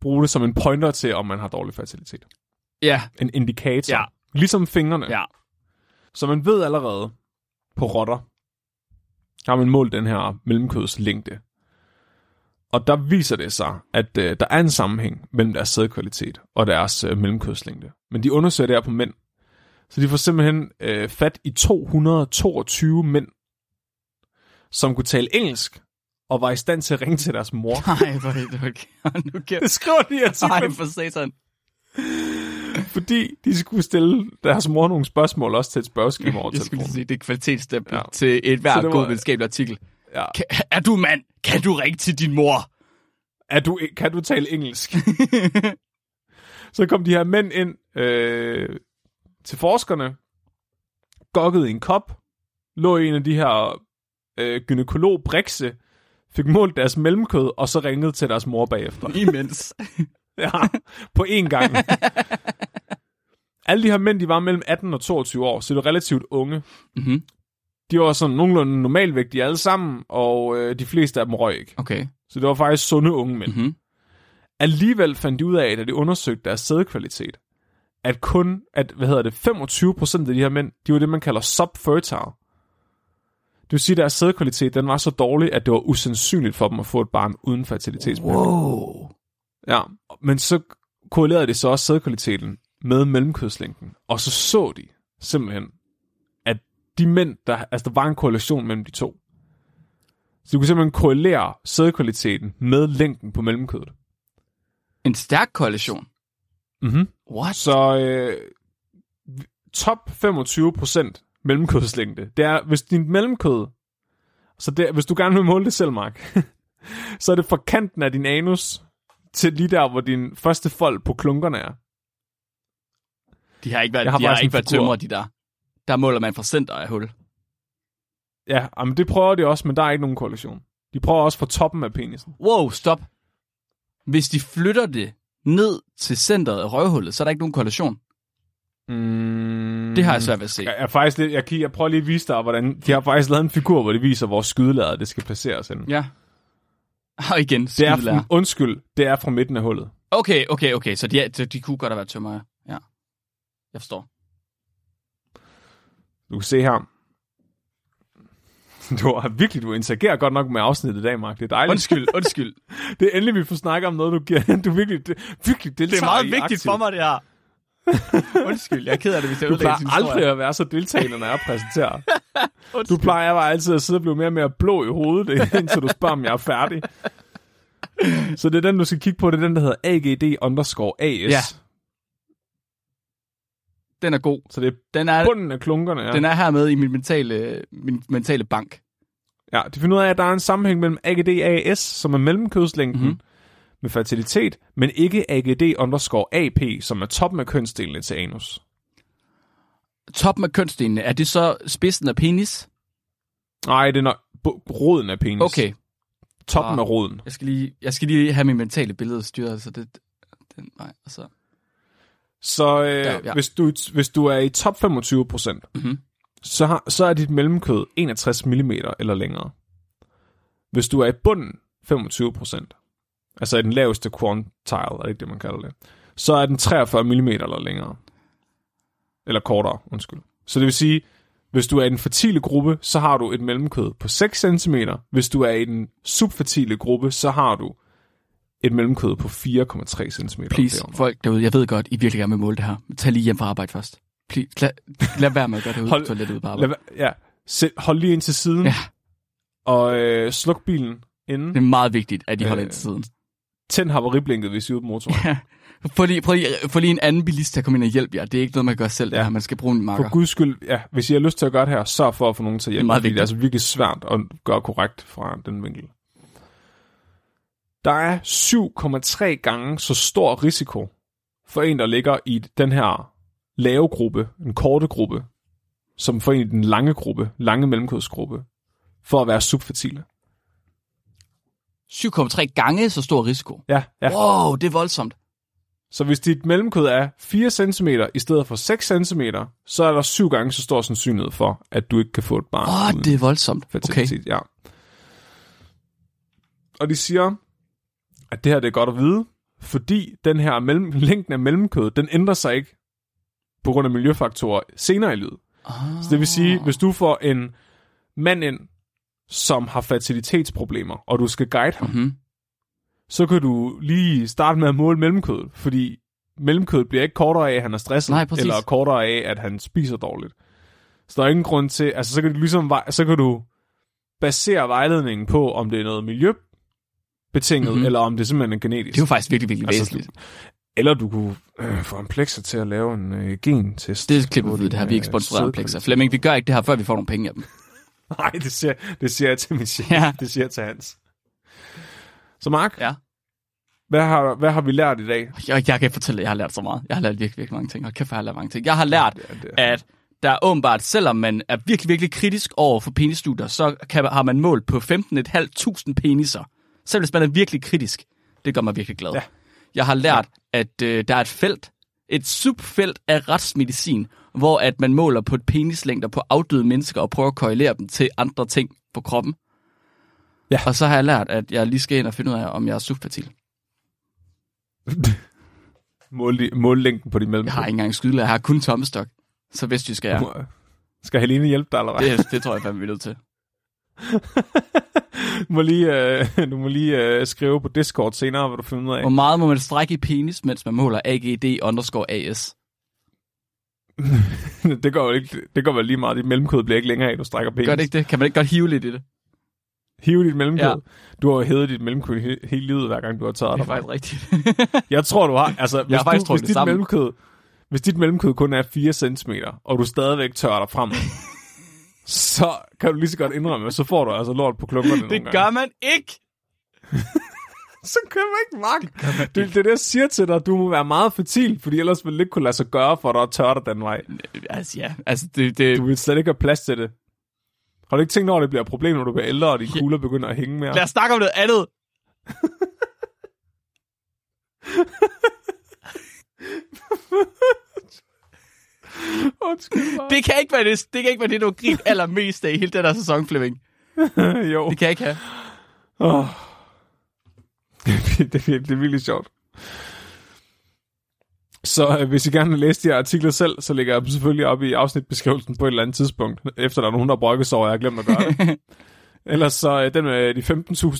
bruge det som en pointer til, om man har dårlig fertilitet. Ja, En indikator. Ja. Ligesom fingrene. ja. Så man ved allerede på rotter, har man målt den her mellemkødslængde. Og der viser det sig, at øh, der er en sammenhæng mellem deres sædkvalitet og deres øh, mellemkødslængde. Men de undersøger det her på mænd. Så de får simpelthen øh, fat i 222 mænd, som kunne tale engelsk, og var i stand til at ringe til deres mor. Nej, hvor er det okay. Nu kan... Det skriver de i Nej, artiklen, for satan. fordi de skulle stille deres mor nogle spørgsmål også til et spørgeskema over Jeg skulle telefonen. sige, det er kvalitetsstempel Ja. til et hver var- god videnskabelig artikel. Ja. Kan, er du mand? Kan du ringe til din mor? Er du, kan du tale engelsk? så kom de her mænd ind øh, til forskerne, gokkede i en kop, lå i en af de her øh, gynekolog Brikse, fik målt deres mellemkød, og så ringede til deres mor bagefter. Imens. ja, på én gang. Alle de her mænd, de var mellem 18 og 22 år, så de var relativt unge. Mhm. De var sådan nogenlunde normalvægtige alle sammen, og øh, de fleste af dem røg ikke. Okay. Så det var faktisk sunde unge mænd. Mhm. Alligevel fandt de ud af, da de undersøgte deres sædkvalitet, at kun, at, hvad hedder det, 25% af de her mænd, de var det, man kalder subfertile. Det vil sige, at deres sædkvalitet, den var så dårlig, at det var usandsynligt for dem at få et barn uden fertilitetsbehandling. Wow. Ja, men så korrelerede det så også sædkvaliteten med mellemkødslængden, og så så de simpelthen, at de mænd, der, altså der var en korrelation mellem de to. Så de kunne simpelthen korrelere sædkvaliteten med længden på mellemkødet. En stærk koalition. Mhm. What? Så øh, top 25% mellemkødslængde, det er, hvis din mellemkød, så det, hvis du gerne vil måle det selv, Mark, så er det fra kanten af din anus til lige der, hvor din første fold på klunkerne er. De har ikke været, Jeg har de har ikke været tømrer, de der. Der måler man fra center af hul. Ja, men det prøver de også, men der er ikke nogen korrelation. De prøver også fra toppen af penisen. Wow, stop. Hvis de flytter det ned til centret af røvhullet, så er der ikke nogen korrelation. Mm, Det har jeg svært ved at se. Jeg, jeg, faktisk lidt, jeg, jeg prøver lige at vise dig, hvordan... De har faktisk lavet en figur, hvor de viser, hvor skydeladet det skal placeres hen. Ja. Og igen, Det er, skydelærer. fra, undskyld, det er fra midten af hullet. Okay, okay, okay. Så de, er, de, de kunne godt have været tømmer, ja. Jeg forstår. Du kan se her. Du har virkelig, du interagerer godt nok med afsnittet i dag, Mark. Det er dejligt. Undskyld, undskyld. Det er endelig, vi får snakket om noget, du, giver, du virkelig, det, virkelig deltager Det er meget vigtigt aktivt. for mig, det her. undskyld, jeg er ked af det, hvis jeg Du plejer aldrig at være så deltagende, når jeg præsenterer. Du plejer bare altid at sidde og blive mere og mere blå i hovedet, indtil du spørger, om jeg er færdig. Så det er den, du skal kigge på. Det er den, der hedder AGD underscore AS. Ja. Den er god. Så det er Den er, bunden af klunkerne. Ja. den er her med i min mentale, min mentale bank. ja, de finder ud af, at der er en sammenhæng mellem AGD AS, som er mellemkødslængden, Mhm. mm-hmm. med fertilitet, men ikke AGD underscore AP, som er toppen af kønsdelene til anus. Toppen af kønsdelene, er det så spidsen af penis? Nej, det er nok roden af penis. Okay, Toppen Ah. af roden. jeg skal lige, jeg skal lige have min mentale billede styret, så det, den vej, og så... Øh, Ja, ja. Hvis, du, hvis du er i top 25 procent, Mhm. så, har, så er dit mellemkød 61 mm eller længere. Hvis du er i bunden 25 procent, altså i den laveste quantile, er det ikke det, man kalder det, så er den 43 mm eller længere. Eller kortere, undskyld. Så det vil sige, Hvis du er i den fertile gruppe, så har du et mellemkød på 6 cm. Hvis du er i den subfertile gruppe, så har du et mellemkød på 4,3 cm. Please, folk derude, jeg ved godt, I virkelig gerne vil måle det her. Tag lige hjem fra arbejde først. Please, lad, lad være med at gøre det ud Hold- toilettet ude på arbejde. Lad, ja. Sæt, hold lige ind til siden, Ja. og øh, sluk bilen inden. Det er meget vigtigt, at I holder Øh, ind til siden. Tænd havariblinket, hvis I er ude på motorvejen. Få lige, prøv lige, få lige en anden bilist til at komme ind og hjælpe jer. Det er ikke noget, man gør selv, det Ja. her. Man skal bruge en marker. For guds skyld, ja, hvis I har lyst til at gøre det her, sørg for at få nogen til at hjælpe. meget fordi det er altså virkelig svært at gøre korrekt fra den vinkel. Der er 7,3 gange så stor risiko for en, der ligger i den her lave gruppe, en korte gruppe, som for en i den lange gruppe, lange mellemkødsgruppe, for at være subfertile. 7,3 gange så stor risiko. Ja, ja. Wow, det er voldsomt. Så hvis dit mellemkød er 4 cm i stedet for 6 cm, så er der syv gange så stor sandsynlighed for, at du ikke kan få et barn. Åh, uden det er voldsomt. Okay. fertilitet. Ja. Og de siger, at det her det er godt at vide, fordi den her mellem, længden af mellemkød, den ændrer sig ikke på grund af miljøfaktorer senere i livet. Ah. Så det vil sige, hvis du får en mand ind, som har fertilitetsproblemer, og du skal guide ham, Mm-hmm. så kan du lige starte med at måle mellemkødet, fordi mellemkødet bliver ikke kortere af, at han er stresset, Nej, præcis. eller kortere af, at han spiser dårligt. Så der er ingen grund til, altså så kan du ligesom, så kan du basere vejledningen på, om det er noget miljøbetinget, Mhm. mm-hmm. eller om det simpelthen er genetisk. Det er jo faktisk virkelig, virkelig Altså, væsentligt. Eller du kunne øh, få en til at lave en øh, gentest. Det klipper vi det har vi ikke din, øh, sponsoreret af. Flemming, vi gør ikke det her, før vi får nogle penge af dem. Nej, det siger, det siger jeg til min chef. Ja. Det siger jeg til Hans. Så Mark, Ja. hvad, har, hvad har vi lært i dag? Jeg, jeg kan fortælle, at jeg har lært så meget. Jeg har lært virkelig, virkelig mange ting. Og kæft, hvor har jeg lært mange ting. Jeg har lært, Ja, det er- at der åbenbart, selvom man er virkelig, virkelig kritisk over for penisstudier, så kan, har man målt på 15.500 peniser. Selv hvis man er virkelig kritisk. Det gør mig virkelig glad. Ja. Jeg har lært, at øh, der er et felt, et subfelt af retsmedicin, hvor at man måler på et penislængder på afdøde mennesker og prøver at korrelere dem til andre ting på kroppen. Ja. Og så har jeg lært, at jeg lige skal ind og finde ud af, om jeg er subfertil. Mål, mål længden på de mellem. Jeg har ikke engang skydelag, jeg har kun tommestok. Så vestjysk er jeg. Skal Helene hjælpe dig, eller hvad? Det, det tror jeg fandme, vi er nødt til. Du må lige, øh, du må lige øh, skrive på Discord senere, hvad du finder ud af. Hvor meget må man strække i penis, mens man måler AGD underscore AS? det går jo ikke, det går vel lige meget. Dit mellemkød bliver ikke længere af, du strækker penis. Gør det ikke det? Kan man ikke godt hive lidt i det? Hive dit mellemkød. Ja. Du har jo hævet dit mellemkød he- hele livet, hver gang du har taget Det er dig. faktisk rigtigt. Jeg tror, du har... Altså, hvis, faktisk du, trukket hvis, det dit sammen. mellemkød, hvis dit mellemkød kun er 4 cm, og du stadigvæk tørrer dig frem, så kan du lige så godt indrømme, så får du altså lort på klumperne nogle det gange. gør man ikke! Så kan man ikke, Mark. Det, det er det, jeg siger til dig. Du må være meget fertil, fordi ellers ville det ikke kunne lade sig gøre for dig at tørre dig den vej. Altså ja, altså det... det Du vil slet ikke have plads til det. Har du ikke tænkt over, at det bliver et problem, når du bliver ældre, og dine kugler begynder at hænge mere? lad os snakke om noget andet. Undskyld mig. Det kan ikke være det, det, kan ikke være det du har grint allermest af i hele den her sæson, Flemming. jo. Det kan jeg ikke have. Oh. Det, er det, er virkelig, sjovt. Så øh, hvis I gerne vil læse de her artikler selv, så lægger jeg dem selvfølgelig op i afsnitbeskrivelsen på et eller andet tidspunkt, efter der er nogen, der brokker sig over, jeg har glemt at gøre det. Ellers så øh, den med de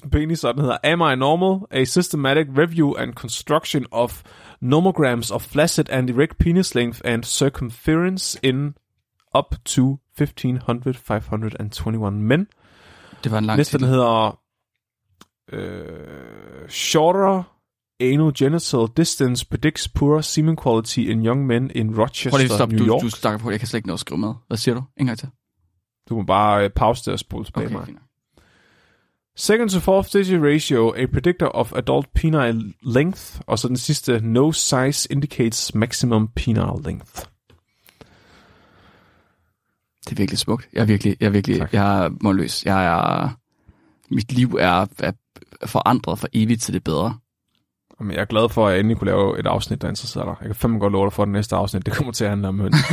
15.000 peniser, den hedder Am I Normal? A Systematic Review and Construction of Nomograms of Flaccid and Erect Penis Length and Circumference in up to 1521 men. Det var en lang Næste, den hedder øh, Shorter Anogenital Distance Predicts Poor Semen Quality in Young Men in Prøv lige Rochester, stoppe, New du, York. du snakker på, jeg kan slet ikke nå at skrive med. Hvad siger du? En gang til. Du må bare øh, pause det og spole tilbage Okay, mig. Second to fourth digit ratio, a predictor of adult penile length. Og så den sidste, no size indicates maximum penile length. Det er virkelig smukt. Jeg er virkelig, jeg er virkelig, Tak. jeg er målløs. Jeg er, mit liv er, er forandret for evigt til det bedre. Jamen, jeg er glad for, at jeg endelig kunne lave et afsnit, der interesserer dig. Jeg kan fandme godt love dig for, at det næste afsnit, det kommer til at handle om høns.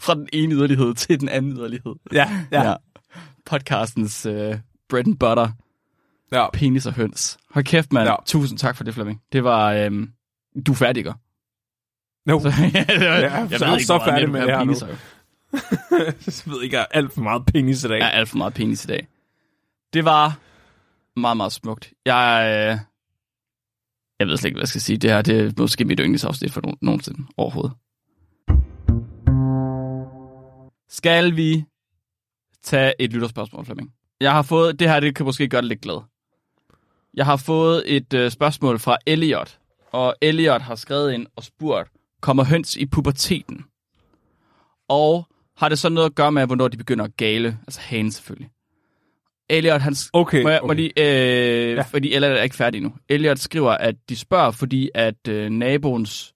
Fra den ene yderlighed til den anden yderlighed. ja, ja. Podcastens uh, bread and butter, ja. penis og høns. Hold kæft, mand. Ja. Tusind tak for det, Flemming. Det var, øhm, du er færdig, ikke? No, Så, jeg, jeg, så er jeg så færdig med det her nu. peniser. jeg ved ikke, jeg er alt for meget penis i dag. Jeg er alt for meget penis i dag. Det var meget, meget smukt. Jeg, øh, jeg ved slet ikke, hvad jeg skal sige. Det her det er måske mit yndlingsafsnit for nogen, nogensinde overhovedet. Skal vi tage et lytterspørgsmål, Flemming? Jeg har fået, det her det kan måske gøre det lidt glad. Jeg har fået et øh, spørgsmål fra Elliot, og Elliot har skrevet ind og spurgt, kommer høns i puberteten? Og har det så noget at gøre med, hvornår de begynder at gale? Altså hanen selvfølgelig. Elliot, han, Okay, må jeg, okay. Må lige, øh, ja. fordi Elliot er ikke færdig nu. Elliot skriver, at de spørger, fordi at øh, naboens,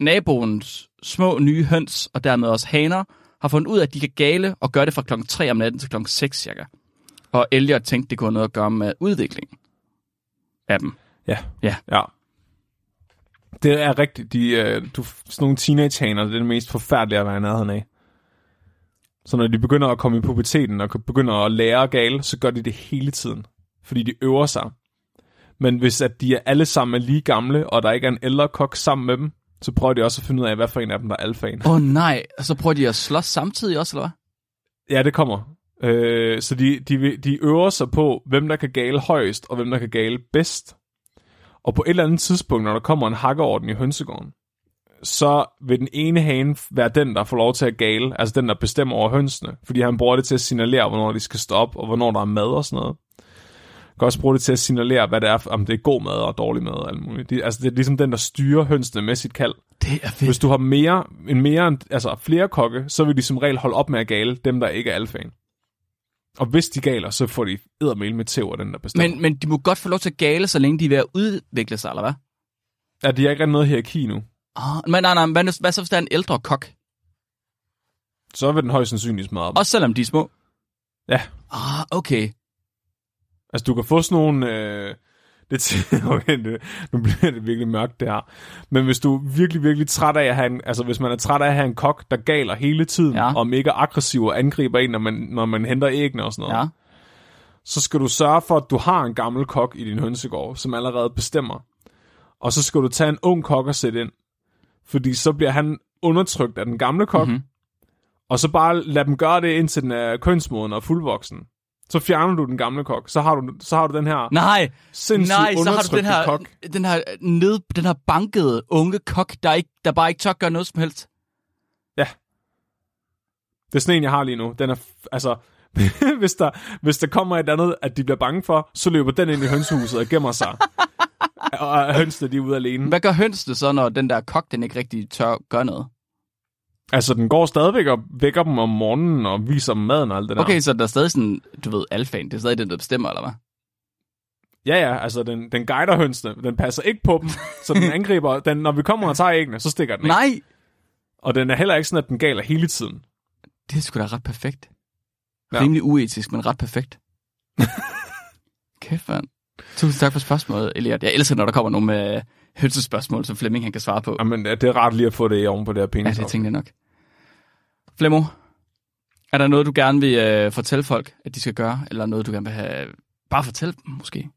naboens små nye høns, og dermed også haner, har fundet ud af, at de kan gale og gøre det fra klokken 3 om natten til klokken 6 cirka. Og Elliot tænkte, det kunne have noget at gøre med udviklingen af dem. Ja. Ja. ja. Det er rigtigt. De, øh, du, sådan nogle teenagehaner, det er det mest forfærdelige at være i nærheden af. Så når de begynder at komme i puberteten og begynder at lære gale, så gør de det hele tiden. Fordi de øver sig. Men hvis at de er alle sammen er lige gamle, og der ikke er en ældre kok sammen med dem, så prøver de også at finde ud af, hvad for en af dem, der er alfaen. Åh oh, nej, så prøver de at slås samtidig også, eller hvad? Ja, det kommer. Øh, så de, de, de øver sig på, hvem der kan gale højst, og hvem der kan gale bedst. Og på et eller andet tidspunkt, når der kommer en hakkeorden i hønsegården, så vil den ene hane være den, der får lov til at gale, altså den, der bestemmer over hønsene, fordi han bruger det til at signalere, hvornår de skal stoppe, og hvornår der er mad og sådan noget. Kan også bruge det til at signalere, hvad det er, om det er god mad og dårlig mad og alt muligt. Det, altså, det er ligesom den, der styrer hønsene med sit kald. Det er fedt. Hvis du har mere, en mere, altså flere kokke, så vil de som regel holde op med at gale dem, der ikke er alfaen. Og hvis de galer, så får de eddermel med tæv af den, der bestemmer. Men, men de må godt få lov til at gale, så længe de er ved at udvikle sig, eller hvad? Ja, de har ikke rigtig noget hierarki nu. Ah, men nej, nej, men hvad, hvad så, hvis der er en ældre kok? Så vil den højst sandsynligt smadre dem. Også selvom de er små? Ja. Ah, okay. Altså, du kan få sådan nogle... Øh, det, okay, det, nu bliver det virkelig mørkt, det her. Men hvis du er virkelig, virkelig træt af at have en, altså hvis man er træt af at have en kok, der galer hele tiden, Ja. og mega aggressiv og angriber en, når man, når man henter æggene og sådan noget, Ja. så skal du sørge for, at du har en gammel kok i din hønsegård, som allerede bestemmer. Og så skal du tage en ung kok og sætte ind. Fordi så bliver han undertrykt af den gamle kok, Mhm. mm-hmm. og så bare lad dem gøre det, indtil den er kønsmoden og fuldvoksen. Så fjerner du den gamle kok. Så har du, så har du den her Nej, sindssygt nej, så har du den her, kok. den her, ned, den her bankede unge kok, der, ikke, der bare ikke tør gøre noget som helst. Det er sådan en, jeg har lige nu. Den er, altså, hvis der, hvis der kommer et andet, at de bliver bange for, så løber den ind i hønsehuset og gemmer sig. og hønsene, de er ude alene. Hvad gør hønsene så, når den der kok, den ikke rigtig tør gøre noget? Altså, den går stadigvæk og vækker dem om morgenen og viser dem maden og alt det der. Okay, så der er stadig sådan, du ved, alfaen, det er stadig den, der bestemmer, eller hvad? Ja, ja, altså, den, den guider hønsene. Den passer ikke på dem, så den angriber. Den, når vi kommer og tager æggene, så stikker den ikke. Nej! Og den er heller ikke sådan, at den galer hele tiden. Det er sgu da ret perfekt. Ja. Rimelig uetisk, men ret perfekt. Kæft, mand. Tusind tak for spørgsmålet, Eliot. Jeg elsker, når der kommer nogle med hønsespørgsmål, som Flemming han kan svare på. Jamen, det er rart lige at få det oven på det her Ja, penis. det tænkte jeg nok. Flemmo, er der noget, du gerne vil øh, fortælle folk, at de skal gøre? Eller noget, du gerne vil have... Bare fortæl dem, måske.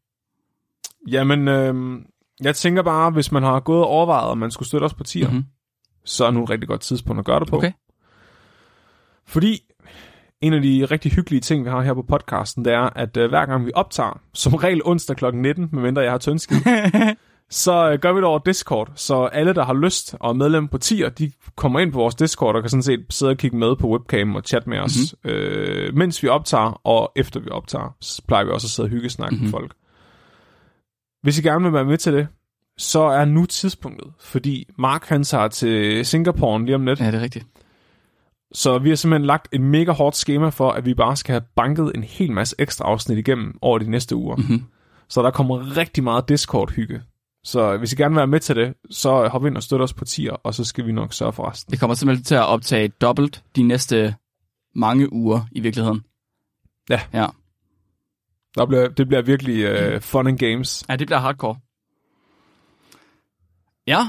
Jamen, øh, jeg tænker bare, hvis man har gået og overvejet, om man skulle støtte os partier, mm-hmm. Mhm. så er nu et rigtig godt tidspunkt at gøre det på. Okay. Fordi en af de rigtig hyggelige ting, vi har her på podcasten, det er, at øh, hver gang vi optager, som regel onsdag kl. 19, medmindre jeg har tønskid, så øh, gør vi det over Discord, så alle, der har lyst og er medlem på tier, de kommer ind på vores Discord og kan sådan set sidde og kigge med på webcam og chat med os, mm-hmm. øh, mens vi optager, og efter vi optager, så plejer vi også at sidde og hyggesnakke mm-hmm. med folk. Hvis I gerne vil være med til det, så er nu tidspunktet, fordi Mark han tager til Singapore lige om lidt, Ja, det er rigtigt. så vi har simpelthen lagt et mega hårdt schema for, at vi bare skal have banket en hel masse ekstra afsnit igennem over de næste uger. Mhm. Så der kommer rigtig meget Discord-hygge. Så hvis I gerne vil være med til det, så hop ind og støt os på tier, og så skal vi nok sørge for resten. Det kommer simpelthen til at optage dobbelt de næste mange uger i virkeligheden. Ja. Ja, Der bliver, det bliver virkelig uh, fun and games. ja det bliver hardcore. Ja.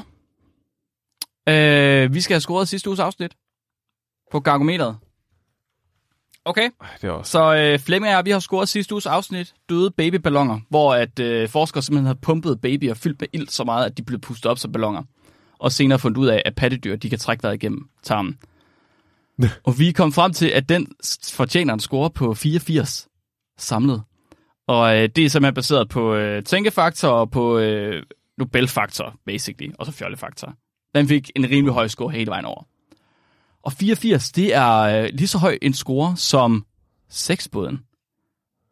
Øh, vi skal have scoret sidste uges afsnit på gargometeret. Okay. Det er også... Så øh, Flemming og jeg, vi har scoret sidste uges afsnit, døde babyballoner, hvor at øh, forskere simpelthen havde pumpet babyer fyldt med ild så meget, at de blev pustet op som balloner. og senere fundet ud af, at pattedyr de kan trække vejret igennem tarmen. og vi kom frem til, at den fortjener en score på 84 samlet. Og øh, det er simpelthen baseret på øh, tænkefaktor og på øh, Nobelfaktor, basically, og så fjollefaktor. Den fik en rimelig høj score hele vejen over. Og 84, det er øh, lige så høj en score som sexbåden.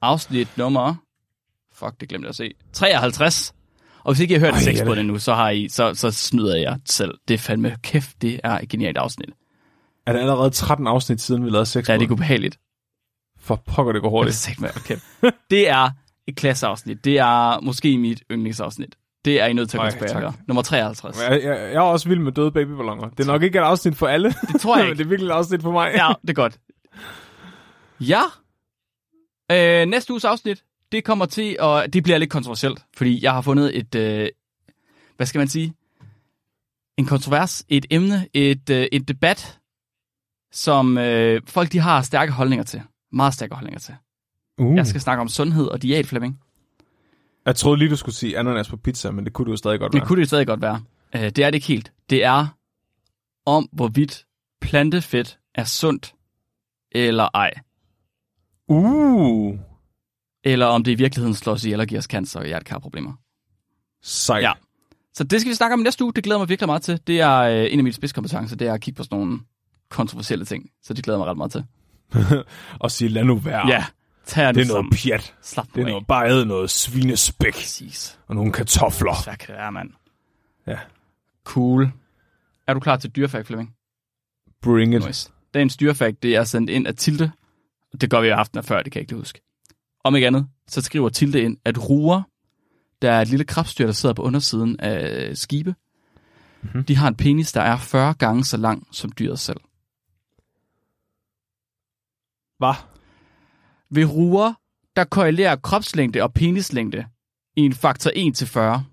Afsnit nummer... Fuck, det glemte jeg at se. 53. Og hvis ikke I har hørt er sexbåden det- endnu, så, har I, så, så snyder jeg selv. Det er fandme kæft, det er et genialt afsnit. Er det allerede 13 afsnit siden, vi lavede 6 Ja, det er ubehageligt. For pokker, det går Det er hurtigt. sagt med, okay. Det er et klasseafsnit. Det er måske mit yndlingsafsnit. Det er I nødt til at tak. høre. Nummer 53. Jeg, jeg, jeg er også vild med døde babyballoner. Det er nok ikke et afsnit for alle. Det tror jeg ikke. det er virkelig et afsnit for mig. Ja, det er godt. Ja. Øh, næste uges afsnit, det kommer til, og det bliver lidt kontroversielt, fordi jeg har fundet et, øh, hvad skal man sige, en kontrovers, et emne, et, øh, et debat, som øh, folk de har stærke holdninger til. Meget stærke holdninger til. Uh. Jeg skal snakke om sundhed og diæt, Flemming. Jeg troede lige, du skulle sige ananas på pizza, men det kunne du jo stadig godt Det være. kunne det stadig godt være. Øh, det er det ikke helt. Det er om, hvorvidt plantefedt er sundt eller ej. Uh, Eller om det i virkeligheden slår ihjel og giver os cancer og hjertekarproblemer. sejt. Ja. Så det skal vi snakke om næste uge. Det glæder mig virkelig meget til. Det er øh, en af mine spidskompetencer, det er at kigge på sådan nogle kontroversielle ting. Så det glæder mig ret meget til. Og sige, lad nu være. Ja, tag det det er noget sammen. pjat. Slap Det er af. noget, bare noget svinespæk Præcis. og nogle kartofler. Hvad kan det være, mand? Ja. Cool. Er du klar til dyrefakt, Flemming? Bring it. Nice. Dagens dyrefakt, det er sendt ind af Tilde. Det gør vi i aften før, det kan jeg ikke huske. Om ikke andet, så skriver Tilde ind, at ruer, der er et lille krabstyr, der sidder på undersiden af skibe, mm-hmm. de har en penis, der er 40 gange så lang som dyret selv. Hvad? Ved ruer, der korrelerer kropslængde og penislængde i en faktor 1 til 40.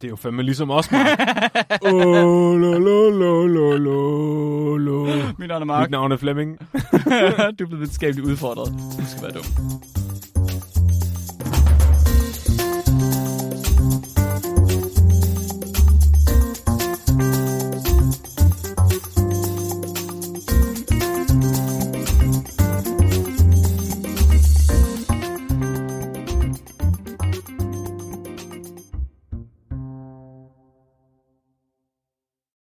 Det er jo fandme ligesom os, Mark. oh, lo, lo, lo, lo, lo, lo. Mit navn er Mit Mark. navn er Flemming. du er blevet videnskabeligt udfordret. Du skal være dum.